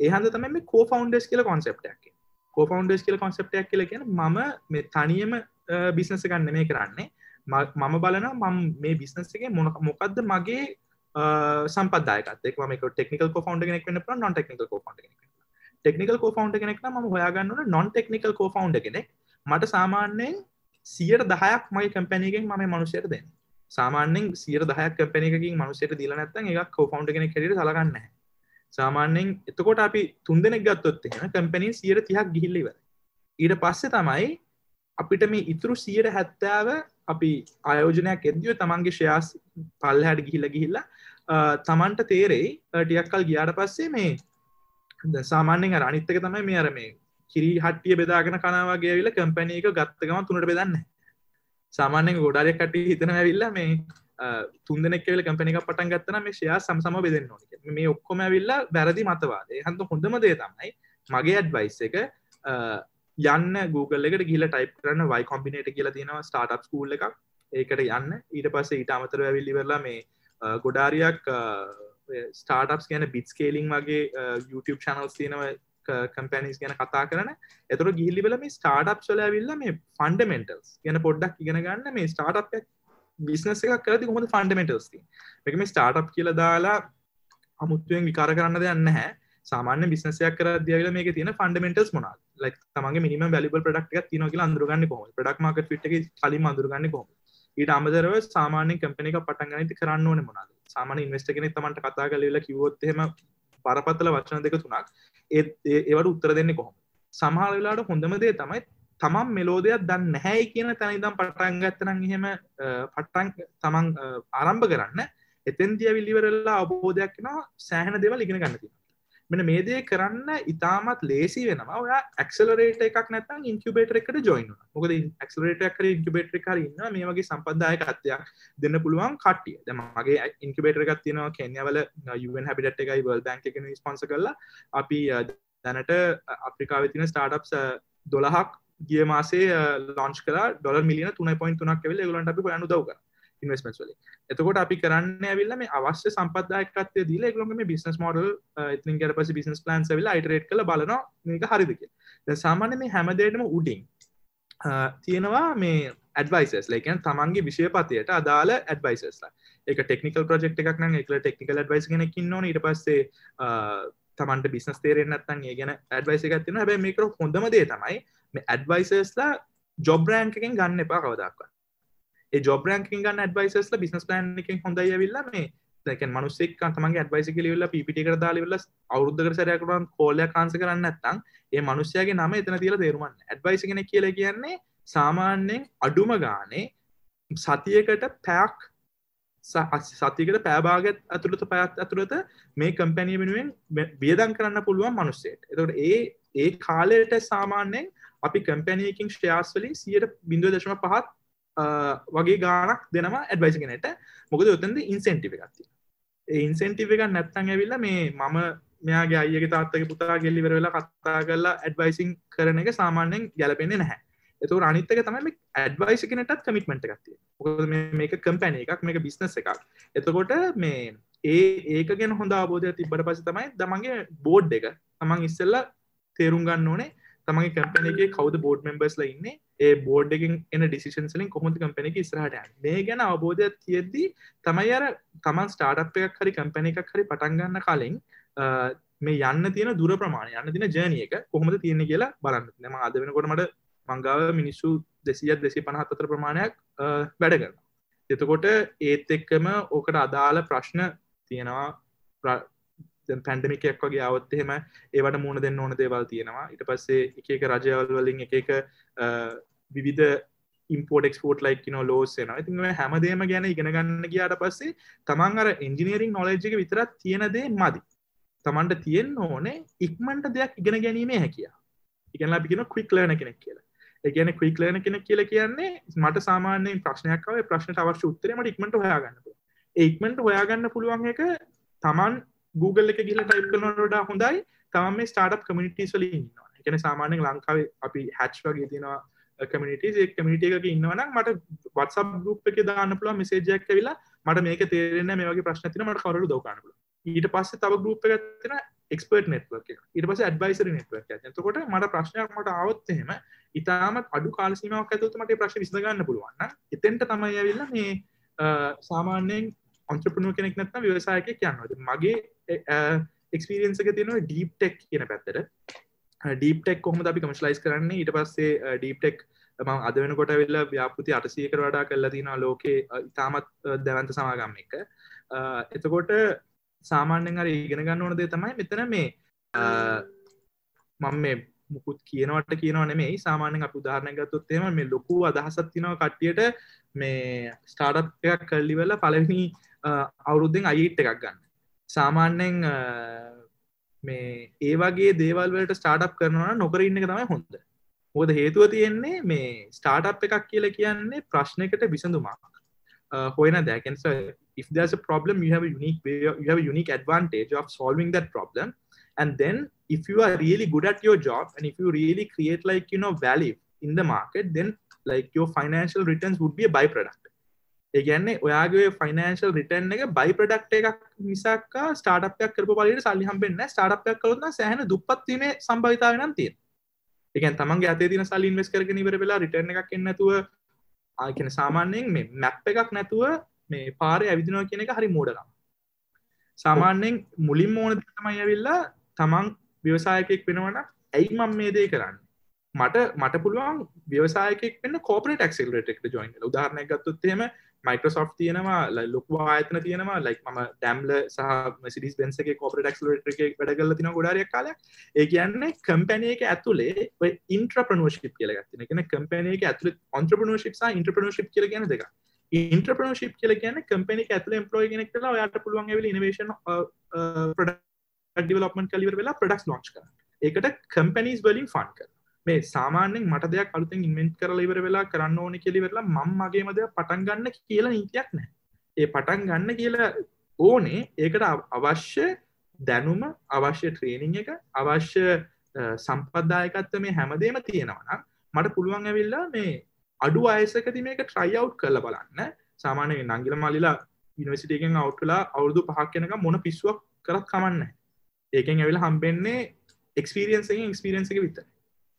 [SPEAKER 3] ඒහන්ද තම මේ කෝ ෆවන්ඩස් කියල කොන්සප්ටයක් කෝ ෆවන්ඩස් කියල කොන්සප්ටයක් කියල කියන ම මේ තනියම බිස්නස ගන්න මේ කරන්නේ. මම බලන මම මේ බිස්නස්සගේ මොන මොකක්ද මගේ සම්පදායකත් ම ටෙක්නිකල් කෝෆවන්ඩ කෙනෙක් වන්න non technical cofounder technical cofounder කෙනෙක් ම හොයාගන්න නොන් ටෙක්නිකල් කෝෆවන්ඩ කෙනෙක්. මට සාමාන්‍යයෙන් සියට දහයක් මගේ කම්පැනීගෙන් ම මනුසයට දෙන්න. සාමාන්‍යෙන් සියට දහයක් කම්පැනකින් මනුසයට දීල නැත්තන් එකක් කෝෆවන්් කෙනෙ කෙරට සලගන්න සාමාන්‍යෙන් එතකොට අපි තුන් දෙනෙක් ගත්තොත් එෙන කම්පැනී සියට තිහක් ගිහිල්ලිව ඊට පස්සේ තමයි අපිට මේ ඉතුරු සියට හැත්තාව අපි ආයෝජනයක් එදදිව තමන්ගේ ශයාස් පල්ල හැට ගිහිල්ල ගිහිල්ලා තමන්ට තේරෙයි. ටියක් කල් ගියාට පස්සේ මේ සාමාන්‍යෙන් අනිත්තක තමයි මේ අර මේ කිරි හට්ටිය බෙදාගෙන කනවාගේ විල කම්පැනි එක ගත්තකම තුනට බෙදන්න සාමාන්‍යෙන් ගොඩාරය කට හිතන ඇවිල්ල මේ තුන්දනෙක් කියල කම්පැනික පටන් ගත්තන මේ ෂයා සම්සම බෙදන්න ඕන මේ ඔක්කොම ඇවිල්ල වැරදි මතවාදේ හන්ත හොඳම දේ තමයි මගේ ඇඩ්වයිස් එක යන්න Google එකට ගිල ටයිප් කරන්න වයි කොම්පිනේට කියලා තියෙනවා ස්ටාර්ට් ස්කූල් එකක්. ඒකට යන්න. ඊට පස්සේ ඊට අමතර ඇවිල්ලිවෙරලා මේ ගොඩාරියක් ස්ටාර්ට්ස් කියන බිට් කේලිං වගේ YouTube චනල්ස් තියෙනව. කම්පැනිස් ගැන කතා කරන. එතුර ගිහිලිවල මේ ස්ටාර්ට් සොල ඇවිල්ල මේ ෆන්ඩමෙන්ටල්ස් ගැන පොඩ්ඩක් ඉගෙන ගන්න මේ ස්ටාර්ට් බිස්නස එකක් කරති කොමද ෆන්ඩමෙන්ටල්ස් එක මේ ස්ටාර්ට් කියල දාලා අමුත්තුවෙන් විකාර කරන්න දෙයන්න හැ සාමාන්‍ය බිස්නසයක් කර දියල මේ තියෙන ෆන්ඩමෙන්ටල්ස් මොනා ලක් තමගේ මිනිම බැලිබල් ප්‍රඩක්් තින කියල අඳුරගන්න කොම ප්‍රඩක් මාක ිට කලින් අඳුරගන්න කොම ඊට අමදරව සාමාන්‍ය කම්පනික පටන්ගනති කරන්න ඕන මොනාද සාමාන ඉන්වස්ට කෙනෙ තමන්ට කතා කලලා කිවොත්හෙම පරපත්තල වචන දෙක තුනක් ඒවට උත්තර දෙන්න කොහොම සමහර වෙලාට හොඳම දේ තමයි තමන් මෙලෝදයක් දන්න නැහැයි කියන තැනිදම් පටන්ගත්තනන් එහෙම පට්ටන් තමන් ආරම්භ කරන්න එතන් දිය විල්ලිවරල්ලා අවබෝධයක් න සෑහන දෙවල් ඉගෙන ගන්නති මෙන මේ දේ කරන්න ඉතාමත් ලේසි වෙනවා ඔය ක්සලරේට එකක් නැතන් ඉන්කබේටර එකට ජොයින් මොකද ක්සලරේට කර ඉන්කබේටර කරන්න මේ වගේ සම්පදායක අත්යක් දෙන්න පුළුවන් කටිය මගේ ඉන්කබේටර එකක් තියෙනවා කෙන්යවල යුවන් හැබිට එකයි වල් බැංක එක ස්පන්ස කරලා අපි දැනට අප්‍රිකාව තින ස්ටාර්ට්ස් දොළහක් ගිය මාසේ ලොන්ච් කර ඩොල මිලියන තුන පොයින් තුනක් වෙල ගලන්ට අපි යනු දවක ඉන්වස්මස් වල එතකොට අපි කරන්න ඇවිල්ල මේ අවශ්‍ය සම්පදායකත්ය දීල එකලොම මේ බිස්නස් මොඩල් ඉතින් කර පස බිස්නස් ප්ලන්ස් වෙලා අයිටරේට් කළ බලන මේක හරිදික සාමාන්‍ය මේ හැමදේටම උඩින් තියෙනවා මේ ඇඩවයිසස් ලයිකන් තමන්ගේ විෂයපතයට අදාළ ඇඩවයිසස්ලා එක ටෙක්නිකල් ප්‍රජෙක්් එකක් නම් එක ටෙක්නිකල් ඇඩවයිස් කෙනෙකින් නොන ඉට පස්සේ තමන්ට බිස්නස් තේරෙන්න්නත්තන් ඒ ගැන ඇඩවයිස එකත්තින හැබයි මේක හොඳම දේ තමයි මේ ඇඩවයිසස්ලා ජොබ්රෑන්කෙන් ගන්න එපා කවදක්වා ඒ ජොබ්‍රෑන්කින් ගන්න ඇඩවයිසස්ලා බිස්නස් ප්ලන් එකින් හොඳයි වෙල්ලා මේ දැක මනුස්සෙක් තමගේ ඇඩවයිස කලිවෙල්ල පිට කර දාලිවෙල්ල අවුද්ධකර සරයකරන් කෝලය කාන්ස කරන්න ඇත්තං ඒ මනුස්්‍යයාගේ නම එතන තිල තේරුමන් ඇඩවයිස කෙන කියල කියන්නේ සාමාන්‍යයෙන් අඩුම ගානේ සතියකට පැක් සතිකට පෑභාගත් ඇතුළත පැත් ඇතුළත මේ කම්පැනිය වෙනුවෙන් වියදන් කරන්න පුළුවන් මනුස්සේට. එතට ඒ ඒ කාලයට සාමාන්‍යයෙන් අපි කම්පැනයකින් ශ්‍රයාස් වලින් සියට බිඳුව දශම පහත් වගේ ගානක් දෙනවා ඇඩ්වයිසිගෙනට මොකද ඔතන්ද ඉන්සෙන්ටිව එකත්ති ඒ ඉන්සෙන්ටිව එක නැත්තන් ඇවිල්ල මේ මම මෙයාගේ අයගේ තාත්තක පුතා ගෙල්ලිවර වෙලා කත්තා කරලා ඇඩ්වයිසින් කරන එක සාමාන්‍යයෙන් ගැලපෙන්නේ නැහැ. එතු අනිත්තක තමයි ඇඩ්වයිස කෙනටත් කමිටමට ගත්තිය ොද මේක කම්පැන එකක් මේක බිස්නස් එකක්. එතකොට මේ ඒ ඒක ගෙන හොඳ අබෝධය තිබට පස තමයි දමගේ බෝඩ් එක තමන් ඉස්සල්ල තේරුම් ගන්න ඕනේ. තමගේ කම්පැනගේ කවද බෝඩ් මෙම්බස්ල ඉන්න? ඒ බෝඩ් එකින් එන ඩිසිෂන්සලින් කොහොඳ කම්පැන එක ස්රහට මේ ගැන අවබෝධය තියෙද්දී තමයි අර තමන් ස්ටාර්ට් එකක් හරි කම්පැන එකක් හරි පටන්ගන්න කලින් මේ යන්න තියෙන දුර ප්‍රමාණ යන්න තින ජනක කොහොමද තියෙන කියලා බලන්න. නම අද වෙනකොට මට මංගාව මිනිස්සු දෙසියත් දෙසි පණහත් අතර ප්‍රමාණයක් වැඩ කරන එතකොට ඒත් එක්කම ඕකට අදාළ ප්‍රශ්න තියෙනවා. පැන්ඩමිකයක් වගේ අවත්තහෙම ඒවට මුණ දෙන්න ඕන දේවල් තියෙනවා. ඉට පස්සේ එක රජවල් වලින් එක එක විවිධ ඉම්පෝට් එක්ස්පෝට් ලයික් නෝ ලෝසන ඉතින් හැමදේම ගැන ඉගෙන ගන්න කියාට පස්සේ තමන් අර එන්ජිනීරිං නොලජ්ක විතරත් තියෙනදේ මදි. තමන්ට තියෙන් ඕනේ ඉක්මන්ට දෙයක් ඉගෙන ගැනීමේ හැකිය ඉගෙනලා පිගෙන ක්වික් ලන කෙනෙක් කියලා. එකන ක්‍රීක්ලන කෙන කියල කියන්නේ මට සාමාන්‍යයෙන් ප්‍රශ්නයක්කාව ප්‍රශ්නට අවශ්‍ය උත්තරමට ඉක්මට හොයාගන්න ඒක්මට හොයාගන්න පුළුවන් එක තමන් Google එක ගිල ටයිප් කරනට හොඳයි. තම මේ ස්ටාට් කමිනිටස් වල ඉන්නවා. එකන සාමාන්‍යෙන් ලංකාව අපි හැච් වගේ තියෙනවා කමිනිටේ කමිට එක ඉන්නවන මට වත්සබ් ගුප් එක දාන්න පුළුව මෙසේජයක් වෙලා මට මේක තේරෙන මේ වගේ ප්‍රශ්නතින මට කවරු දෝකාන්නල ඊට පස්සේ තව ගරුප් එකත්තින එක්ස්පර්ට නෙට්වක් ඉට පස ඇඩ්වයිසර නෙට්වක් ඇතකොට මට ප්‍රශ්නයක් මට අවත්හෙම ඉතාමත් අඩු කාලසීමාවක් ඇතුතු මට ප්‍රශ්න විසඳගන්න පුළුවන්න එතෙන්ට තමයි ඇවිල්ල මේ uh, සාමාන්‍යයෙන් ඔන්ත්‍රපනුව කෙනෙක් නැත්න ව්‍යවසායක කියන්නද මගේ එක්ස්පිරියන්සක තියෙනවා ඩීප්ටෙක් කියන පැත්තට. ඩීප්ටෙක් කොහම අපි කමස්ලයිස් කරන්නේ? ඊට පස්සේ ඩීප්ටෙක් ම අද වෙනකොට වෙල්ල ව්‍යාපෘති අටසීකර වඩා කල්ලා තින ලෝකේ ඉතාමත් දැවන්ත සමාගම් එක. එතකොට සාමාන්‍යෙන් අර ඉගෙන ගන්න ඕනදේ තමයි මෙතන මේ මම මේ මුකුත් කියනවට කියනව නෙමේ සාමානෙන් අප උදාහරණ ගත්තොත්තේම මේ ලොකු අදහසත් තිනව කට්ටියට මේ ස්ටාර්ට් එකක් කල්ලිවෙල පලවෙනි අවුරුද්ධෙන් අයිට් එකක් ගන්න. සාමාන්‍යෙන් මේ ඒ වගේ දේවල්වලට ස්ටාර්ට් කරනවා නොකර ඉන්න තමයි හොඳ. හොද හේතුව තියෙන්නේ මේ ස්ටාර්ට් එකක් කියල කියන්නේ ප්‍රශ්නකට විසඳුමක්. හොයන දැකන් if there's a problem you have a unique way you have a unique advantage of solving that problem. And then if you are really good at your job and if you really create like you know value in the market then like your financial returns would be a byproduct. ඒගැන්නේ ඔයාගේ financial return එක බයි product එකක් මිසක් ස්ටාටපයක් කරපු පලට සල්ලි හම්බෙන්න්න ස්ටාටපයක් කරුන්න සෑහන දුපත්වීමේ සම්භවිතාවනම් තිය එකන් තමන්ගේ අතේ තින සල් ඉන්වස් කරග නිවර වෙලා රිටර්න එකක් එන්නතුව ආකන සාමාන්‍යයෙන් මේ මැප් එකක් නැතුව මේ පාරය ඇවිදිනවා කියන එක හරි මෝඩනම් සාමාන්‍යයෙන් මුලින් මෝන තමයි ඇවිල්ලා තමන් ව්‍යවසායකෙක් වෙනවන ඇයි මම් මේ දේ කරන්න? මට මට පුළුවන් ව්‍යවසායකෙක් වෙන්න කෝපරට ක්සිල්රට ජොයින් උදාරණය ගත්තුත්තේම මයිකෝසොෆ් තියෙනවා ලොකු ආයතන තියෙනවා ලයික් ම ඩැම්ල සහ සිඩිස් බෙන්සගේ කෝපරට ක්ලට එක වැඩගල තින ගොඩාරයක් කාල ඒ කියන්නේ කම්පැනයක ඇතුලේ ඉන්ට්‍රපනෝශිප් කියල ගත්තින කෙන කම්පැනයක ඇතුල ඔන්ත්‍රපනෝශිප් ඉන්ට්‍රපනෝශිප් කියල ගැන දෙක ඉන්ට්‍රපනෝශිප් කියල කියන කම්පැනි ඇතුල එම්පලෝයි ගෙනෙක් කලා යාට පුළුවන් වෙල ඉනවේශන ඩිවලපමට කලිවර වෙලා ප්‍රඩක්ස් ලෝච් කර ඒකට කම්පැනිස් වලින් ෆන් කර මේ සාමානෙන් මට දෙයක් අලුතෙන් ඉන්වෙන්ට් කරලා ඉවර වෙලා කරන්න ඕන කෙලිවෙරලා මම් මගේමද පටන් ගන්න කියලා නීතියක් නෑ ඒ පටන් ගන්න කියලා ඕනේ ඒකට අවශ්‍ය දැනුම අවශ්‍ය ට්‍රේනිං එක අවශ්‍ය සම්පද්දායකත්ව මේ හැමදේම තියෙනවනම් මට පුළුවන් ඇවිල්ලා මේ අඩු අයසකති මේක ට්‍රයිව් කරල බලන්න. සාමානය නංගිල මල්ලිලා ඉනිවසිටකෙන් අවට්ලා අවුරදු පහක් කෙනක මොන පිස්සුවක් කරත් කමන්න ඒකෙන් ඇවිල හම්බෙන්නේ එක්ස්පිරියන්ස එක්ස්පිරියන්ස එක විතර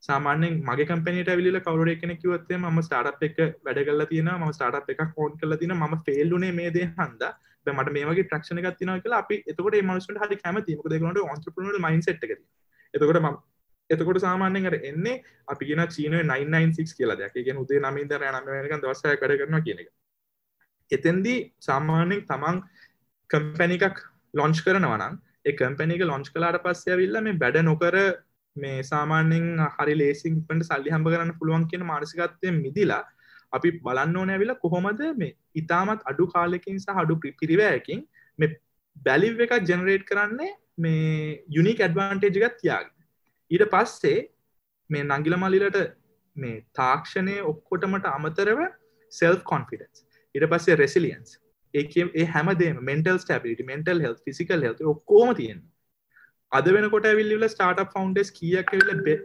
[SPEAKER 3] සාමාන්‍යෙන් මගේ කම්පනට විල කවර එකන කිවත්තේ ම ස්ටාට් එක වැඩ කල තින ම ස්ටාට් එක ෆෝන් කල තින ම ෆෙල්ලුනේ මේ දේ හන්ද. මට මේගේ ට්‍රක්ෂණ ගත්තින කියලා අපි එතකොට මනුසට හරි කැමති ක දෙකට ඔන්ත්‍රපනට මයින් සට් එතකොට ම එතකොට සාමාන්‍යෙන් අර එන්නේ අපි ගෙන චීන 996 කියලා දෙයක්. ගෙන උදේ නමින්ද නමක දවසය කඩ කරන කියන එක. එතෙන්දී සාමාන්‍යෙන් තමන් කම්පැනි එකක් ලොංච් කරනවනම් ඒ කම්පැනික ලොංච් කලාට පස්සේ විල්ල මේ බැඩ නොකර මේ සාමාන්‍යෙන් හරි ලේසින් පට සල්ලි හම්බ කරන්න පුළුවන් කියන මානසිකත්වය මිදිලා අපි බලන්න ඕන ඇවිල කොහොමද මේ ඉතාමත් අඩු කාලෙකින් සහ අඩු පිරිවෑයකින් මේ බැලිව් එකක් ජනරේට් කරන්නේ මේ යුනික් ඇඩ්වාන්ටේජ් එකත් තියාග ඊට පස්සේ මේ නංගිල මලිලට මේ තාක්ෂණය ඔක්කොටමට අමතරව සෙල් කොන්ෆිඩන්ස් ඉට පස්සේ රෙසිලියන්ස් ඒ ඒ හැමදේ mental stability mental health physical health ඔක්කෝම තියෙන අද වෙනකොට විල්ල ස්ටාට ෆවන්ඩස් කියක්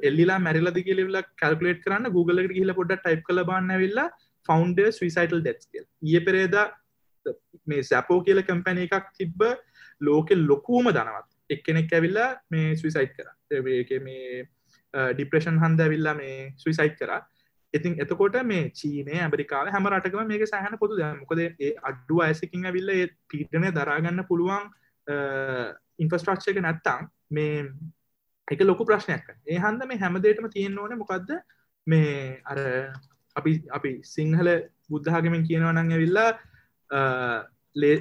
[SPEAKER 3] එල්ලා මැරිලද කියලවෙල කල්කලේට කරන්න Google එකට කියල පොඩ ටයිප් කල බන්න වෙල්ලා ෆවන්ඩ ස්විසයිටල් ඩෙක්ස්කල් ඒ පෙරේද මේ සැපෝ කියල කම්පැන එකක් තිබ්බ ලෝකෙ ලොකූම දනවත් එක්කෙනෙක් ඇවිල්ලා මේ ස්විසයිට් කර. මේ ඩිප්‍රේෂන් හන්ද ඇවිල්ලා මේ ස්විසයිට් කරා. ඉතින් එතකොට මේ චීනය ඇමරිකාව හැම රටකම මේක සහන පොතු මොකද ඒ අඩ්ඩු අයසකින් ඇවිල්ල ඒ පීටනය දරාගන්න පුළුවන් ඉන්ෆස්ට්‍රක්ෂක නැත්තං මේ එක ලොකු ප්‍රශ්නයක් ඒ හන්ද මේ හැමදේටම තියෙන්න්න ඕන මොකක්ද මේ අර අපි අපි සිංහල බුද්ධාගමෙන් කියනවනං ඇවිල්ලා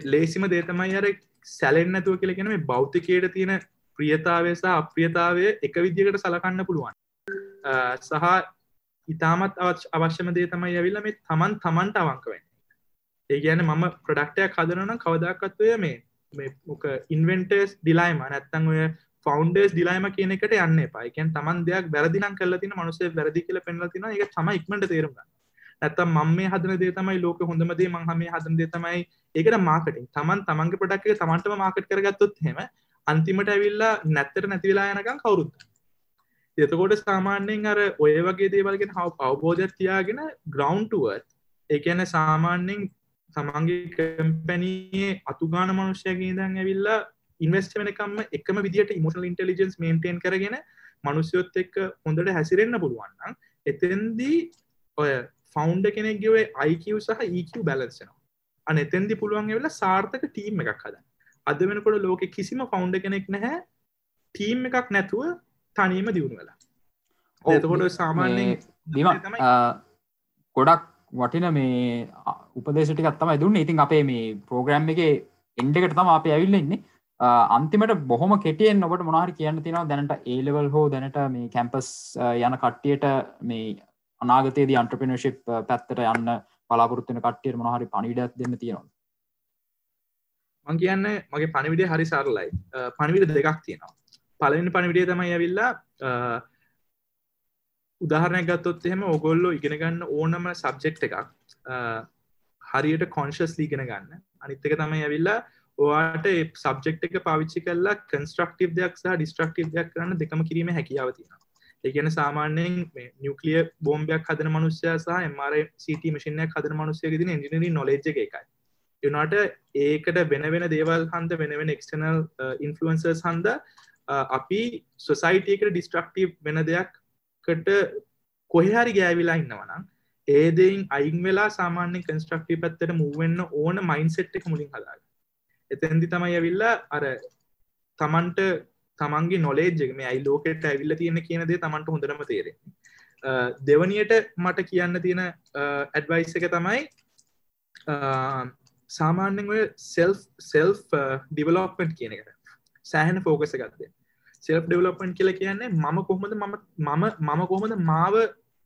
[SPEAKER 3] ලේසිම දේතමයි අර සැලෙන්න්නතුව කියලගෙන මේ බෞතිකයට තියෙන ප්‍රියතාවසා අප්‍රියතාවය එක විදිකට සලකන්න පුළුවන්. සහ ඉතාමත් අවශ්‍යම දේ තමයි ඇවිල්ල මේ තමන් තමන්ට අවංකවෙන් ඒ ගැන මම ප්‍රඩක්ටයක් හදරනම් කවදක්කත්වය මේ මොක ඉන්වෙන්ටර්ස් ඩිලයිම නැත්තං ඔය ෆෞන්ඩර්ස් ඩිලයිම කියන එකට යන්න පයිකන් තමන් දෙයක් වැරදිනම් කල්ලතින මනුසේ වැරදි කියල පෙන්ලතින එක තම ඉක්මට තේරුම් නැත්තම් මම මේ හදන දේ තමයි ලෝක හොඳමදේ මංහම හදන දේ තමයි. ඒකට මාකටින් තමන් තමන්ගේ පොඩක් තමන්ටම මාකට් කරගත්තොත් හෙම අන්තිමට ඇවිල්ලා නැත්තට නැතිවෙලා යනකම් කවුරුත් එතකොට සාමාන්‍යයෙන් අර ඔය වගේ දේවල්ගෙන හව අවබෝධයක් තියාගෙන ග්‍රවන්්ටුවත් එකන සාමාන්‍යෙන් තමන්ගේ කම්පැනයේ අතුගාන මනුෂ්‍යයගේ දන් ඇවිල්ලා ඉන්වස්ට වෙනකම්ම එකම විදිට ඉමෝෂල් ඉන්ටලිජන්ස් මේන්ටේන් කරගෙන මනුස්යොත් එක්ක හොඳට හැසිරෙන්න්න පුළුවන්නම් එතන්දී ඔය ෆෞන්ඩ කෙනෙක්ගේ IQ සහ EQ බැලන්සනවා අන එතැන්දි පුළුවන් වෙලා සාර්ථක ටීම් එකක් හද අද වෙනකොට ලෝක කිසිම ෆෞන්ඩ කෙනෙක් නැහැ ටීම් එකක් නැතුව තනීම දියුණු වෙලා. එතකොට සාමාන්‍යෙන්
[SPEAKER 2] ගොඩක් වටින මේ උපදේශටිකත් තමයි දුන්න. ඉතින් අපේ මේ ප්‍රෝග්‍රම් එක එන්ඩකට තම අප ඇවිල්ලෙන්නේ අන්තිමට බොහොම කෙටියෙන් ඔබට මොනාහරි කියන්න තියෙනවා. දැනට ඒලවල් හෝ දැනට මේ කැම්පස් යන කට්ටියට මේ අනාගතයේදී අන්ට්‍රපිනශිප් පැත්තට යන්න පලාපොරත්තුන කට්ටියට මොනහරි පනිවිඩක් දෙන්න තියෙනවා
[SPEAKER 3] මං කියන්න මගේ පණිවිඩේ හරි සරලයි. පණිවිඩ දෙකක් තියෙනවා. පලවෙනි පණවිඩිය තමයි ඇවිල්ලා උදාහරණයක් ගත්තොත් එහෙම ඔගොල්ලෝ ඉගෙන ගන්න ඕනම සබ්ජෙක්් එකක්. හරියට කොන්ශස් ලීගෙන ගන්න. අනිත්තක තමයි ඇවිල්ලා ඔයාට සබ්ජෙක්් එක පාවිච්චි කල්ලා කන්ස්ට්‍රක්ටව දෙයක් සහ ඩිස්ට්‍රක්ටව දෙයක් කරන්න දෙකම කිරීම හැකියාව තියෙන ඒගැන සාමාන්‍යයෙන් නිියකලිය බෝම්බයක් හදන මනුස්්‍යය සහ එමර සිට මශනයක් හදන මනුස්්‍යය ගෙන ඉජිනරි නොලෙජ් එකයි. එනට ඒකට වෙන වෙන දේවල් හන්ද වෙන වෙන එක්ස්ටනල් ඉන්ෆලන්සර්ස් uh, හන්ද uh, අපි සොසයිටයකට ඩිස්ට්‍රක්ටීව් වෙන දෙයක්කට කොහෙහරි ගෑවිලා ඉන්නවනම් ඒදයින් අයින් වෙලා සාමාන්‍ය කන්ස්ට්‍රක්ටී පැත්තට මුවෙන්න ඕන මයින්සෙට් එක මුලින් හදාග එතැන්දි තමයි ඇවිල්ලා අර තමන්ට තමන්ගේ නොලේජ්ජක මේ අයි ලෝකෙට ඇවිල්ල තියෙන කියන දේ තමන්ට හොඳරම තේරෙන්නේ. දෙවනියට මට කියන්න තියෙන ඇඩ්වයිස් එක තමයි සාමාන්‍යෙන් ඔය සෙල් සෙල් ඩිවලෝප්මට් කියන එකට. සෑහන ෆෝකස ගත්තේ සෙල්ෆ් ඩෙවලොප්මන්ට් කියලා කියන්නේ මම කොහොමද මම මම මම කොහොමද මාව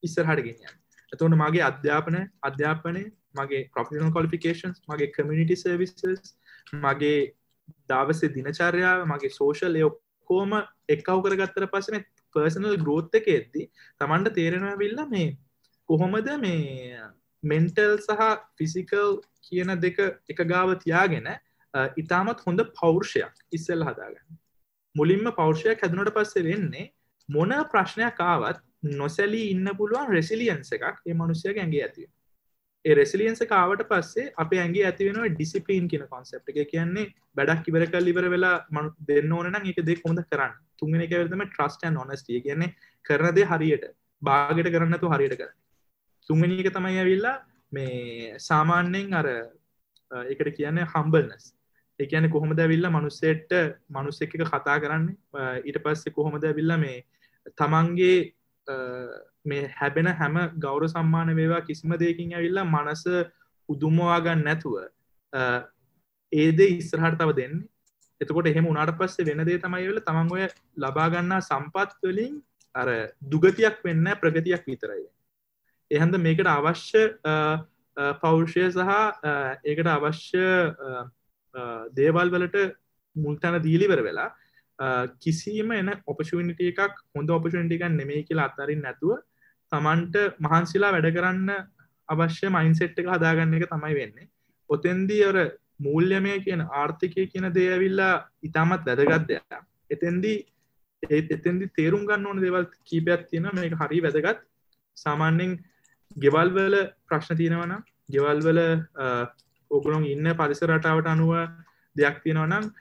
[SPEAKER 3] ඉස්සරහට ගෙනියන්නේ? එතකොට මගේ අධ්‍යාපන අධ්‍යාපනය මගේ ප්‍රොෆෙෂනල් ක්වොලිෆිකේෂන්ස් මගේ කමියුනිටි සර්විසස් මගේ දවසේ දිනචර්යාව මගේ සෝෂල් ඒ ඔක්කොම එක්කව කරගත්තට පස්සේ මේ පර්සනල් ග්‍රෝත් එක එද්දි තමන්ට තේරෙනවා විල්ල මේ කොහොමද මේ මෙන්ටල් සහ ෆිසිකල් කියන දෙක එක ගාව තියාගෙන ඉතාමත් හොඳ පෞර්ෂයක් ඉස්සල් හදාගන්න. මුලින්ම පෞර්ෂයක් හැදනට පස්සේ වෙන්නේ මොන ප්‍රශ්නයක් ආවත් නොසැලී ඉන්න පුළුවන් රෙසිලියන්ස එකක් ඒ මනුස්්‍යය ඇගේ ඇතිව ඒ රෙසිලියන්ස කාවට පස්සේ අප ඇගේ ඇතිවෙන ඩිසිපලීන් කියන කොන්සප් එක. කියන්නේ බැඩක් ඉවර කල් ඉවර වෙලා මනු දෙන්න ඕනන එක දෙ කොඳ කරන්න? තුන්ගෙන එක වෙතම ට්‍රස්ටන් නොනස්ටිය කියන්නේ කරනදේ හරියට බාගට කරන්නතු හරියට කර තුන්ගනීක තමයි ඇවිල්ලා මේ සාමාන්‍යයෙන් අර එකට කියන්න හම්බල්නස් එකන කොහොමද ඇවිල්ල මනුස්සෙට්ට මනුස්ස එක කතා කරන්න? ඊට පස්සේ කොහොමද ඇවිල්ල මේ තමන්ගේ මේ හැබෙන හැම ගෞර සම්මාන වේවා කිසිම දෙකින් ඇවිල්ලා මනස උදුම්මවාගන්න නැතුව ඒද ඉස්රහට තව දෙන්න. එතකොට එහෙම උනාට පස්සේ වෙන දේ තමයි වෙල තමන් ඔය ලබාගන්නා සම්පත් වලින් අර දුගතියක් වෙන්න ප්‍රගතියක් විතරයි. එහන්ද මේකට අවශ්‍ය පෞරුෂය සහ ඒකට අවශ්‍ය දේවල් වලට මුල්තැන දීලිවර වෙලා කිසිම එන ඔපශනිට එකක් හොඳ ඔපශනිටික නෙමේ කියලා අත්තරින් නැතුව තමන්ට මහන්සිලා වැඩ කරන්න අවශ්‍ය මයින්සෙට් එක හදාගන්න එක තමයි වෙන්නේ. ඔතෙන්දී ඔර මූල්‍යමය කියන ආර්ථිකය කියන දේඇවිල්ලා ඉතාමත් වැදගත් දෙයක්. එතෙන්දී එතෙන්දි තේරුම් ගන්න ඕන දෙවල් කීපයක් තියෙන මේක හරි වැදගත්. සාමාන්‍යෙන් ගෙවල්වල ප්‍රශ්න තියෙනවනම් ගෙවල්වල ඔගුලොන් ඉන්න පරිස රටාවට අනුව දෙයක් තියෙනවනම්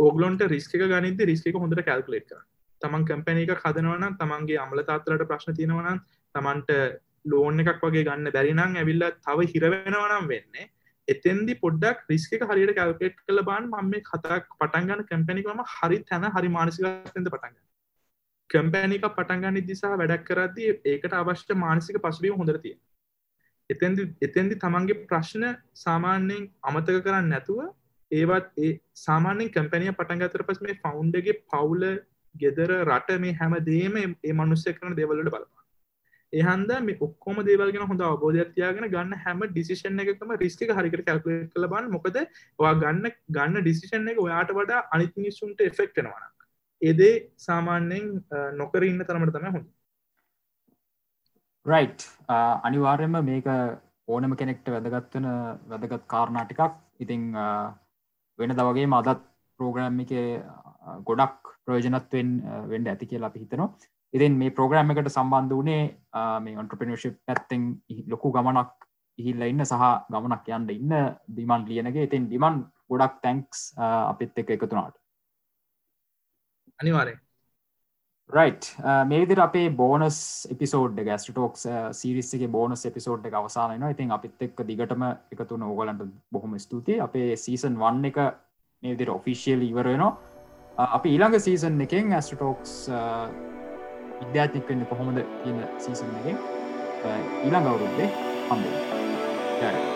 [SPEAKER 3] ඕගලොන්ට රිස්ක ගනිද රිස්ක හොඳට කැල්කලේට කර තමන් කැම්පැන එක හදනවනම් තමන්ගේ අමල තාත්තරට ප්‍රශ්න තියෙනවනම් තමන්ට ලෝන් එකක් වගේ ගන්න බැරිනම් ඇවිල්ල තව හිරවෙනවනම් වෙන්නේ. එතෙන්දි පොඩ්ඩක් රිස්ක හරියට කල්පේට් කළ බාන් මම මේ කතාක් පටන්ගන්න කැම්පැනිකම හරි තැන හරි මානසිකතද පටන්ගන්න කැම්පෑනික පටන්ගන්න දිසා වැඩක් කරද්දී ඒකට අවශ්‍ය මානසික පසුබීම හොඳර තියෙන එතැදි එතැදි තමන්ගේ ප්‍රශ්න සාමාන්‍යයෙන් අමතක කරන්න නැතුව ඒවත් ඒ සාමාන්‍යෙන් කැම්පැනිය පටන්ගතර පස් මේ ෆෞන්්ඩගේ පවුල ගෙදර රට මේ හැම දේම ඒ මනුස්්‍ය කරන දේවලට බලපා එහන්ද මේ ඔක්කොම දේවල්ගෙන හොඳ අවබෝධයක්තියාගෙන ගන්න හැම ඩිසිෂන් එකම රිස්ටික හරිකට කැල්කුලේට කළ බන්න මොකද ඔයා ගන්න ගන්න ඩිසිෂන් එක ඔයාට වඩා අනිත් මිනිස්සුන්ට එෆෙක්ටෙනවන ඒදේ සාමාන්‍යයෙන් නොකර ඉන්න තරමට තම හොඳ.
[SPEAKER 2] රයි් uh, අනිවාර්යම මේක ඕනම කෙනෙක්ට වැදගත්වන වැදගත් කාරණාටිකක් ඉතිං uh, වෙන දවගේ මදත් ප්‍රෝග්‍රෑම් එක uh, ගොඩක් ප්‍රයෝජනත්වෙන් වෙන්ඩ ඇති කියලා අපි හිතනවා. ඉතින් මේ ප්‍රෝග්‍රෑම් එකට සම්බන්ධ වනේ මේ ඔන්ට්‍රපිනිශිප් පැත්තෙන් ලොකු ගමනක් ඉහිල්ල ඉන්න සහ ගමනක් යන්න ඉන්න දිමන් ලියනගේ. ඉතින් ඩිමන් ගොඩක් තැන්ක්ස් අපිත් එක එකතුනාට
[SPEAKER 3] අනිවාරය
[SPEAKER 2] රයි් uh, මේවිදිර අපේ බෝනස් එපිසෝඩ් ගස්ටෝක්ස් සිරිස්සගේ බෝනස් එපිසෝඩ් එක uh, අවසානන ඉතින් අපිත් එක් දිගටම එකතුන ඕගලන්ට බොහොම ස්තුතියි. අපේ සීසන් වන්න එක මේවිදිර ඔෆිසිියල් ඉවරයනවා uh, අපි ඊළඟ සීසන් එකෙන් ඇස්ටටෝක්ස් uh, විද්‍යාත්නික් වෙන්න කොහොමද කියන සීසන් එක uh, ඊළඟ අවුරුද්දේ හම්බේ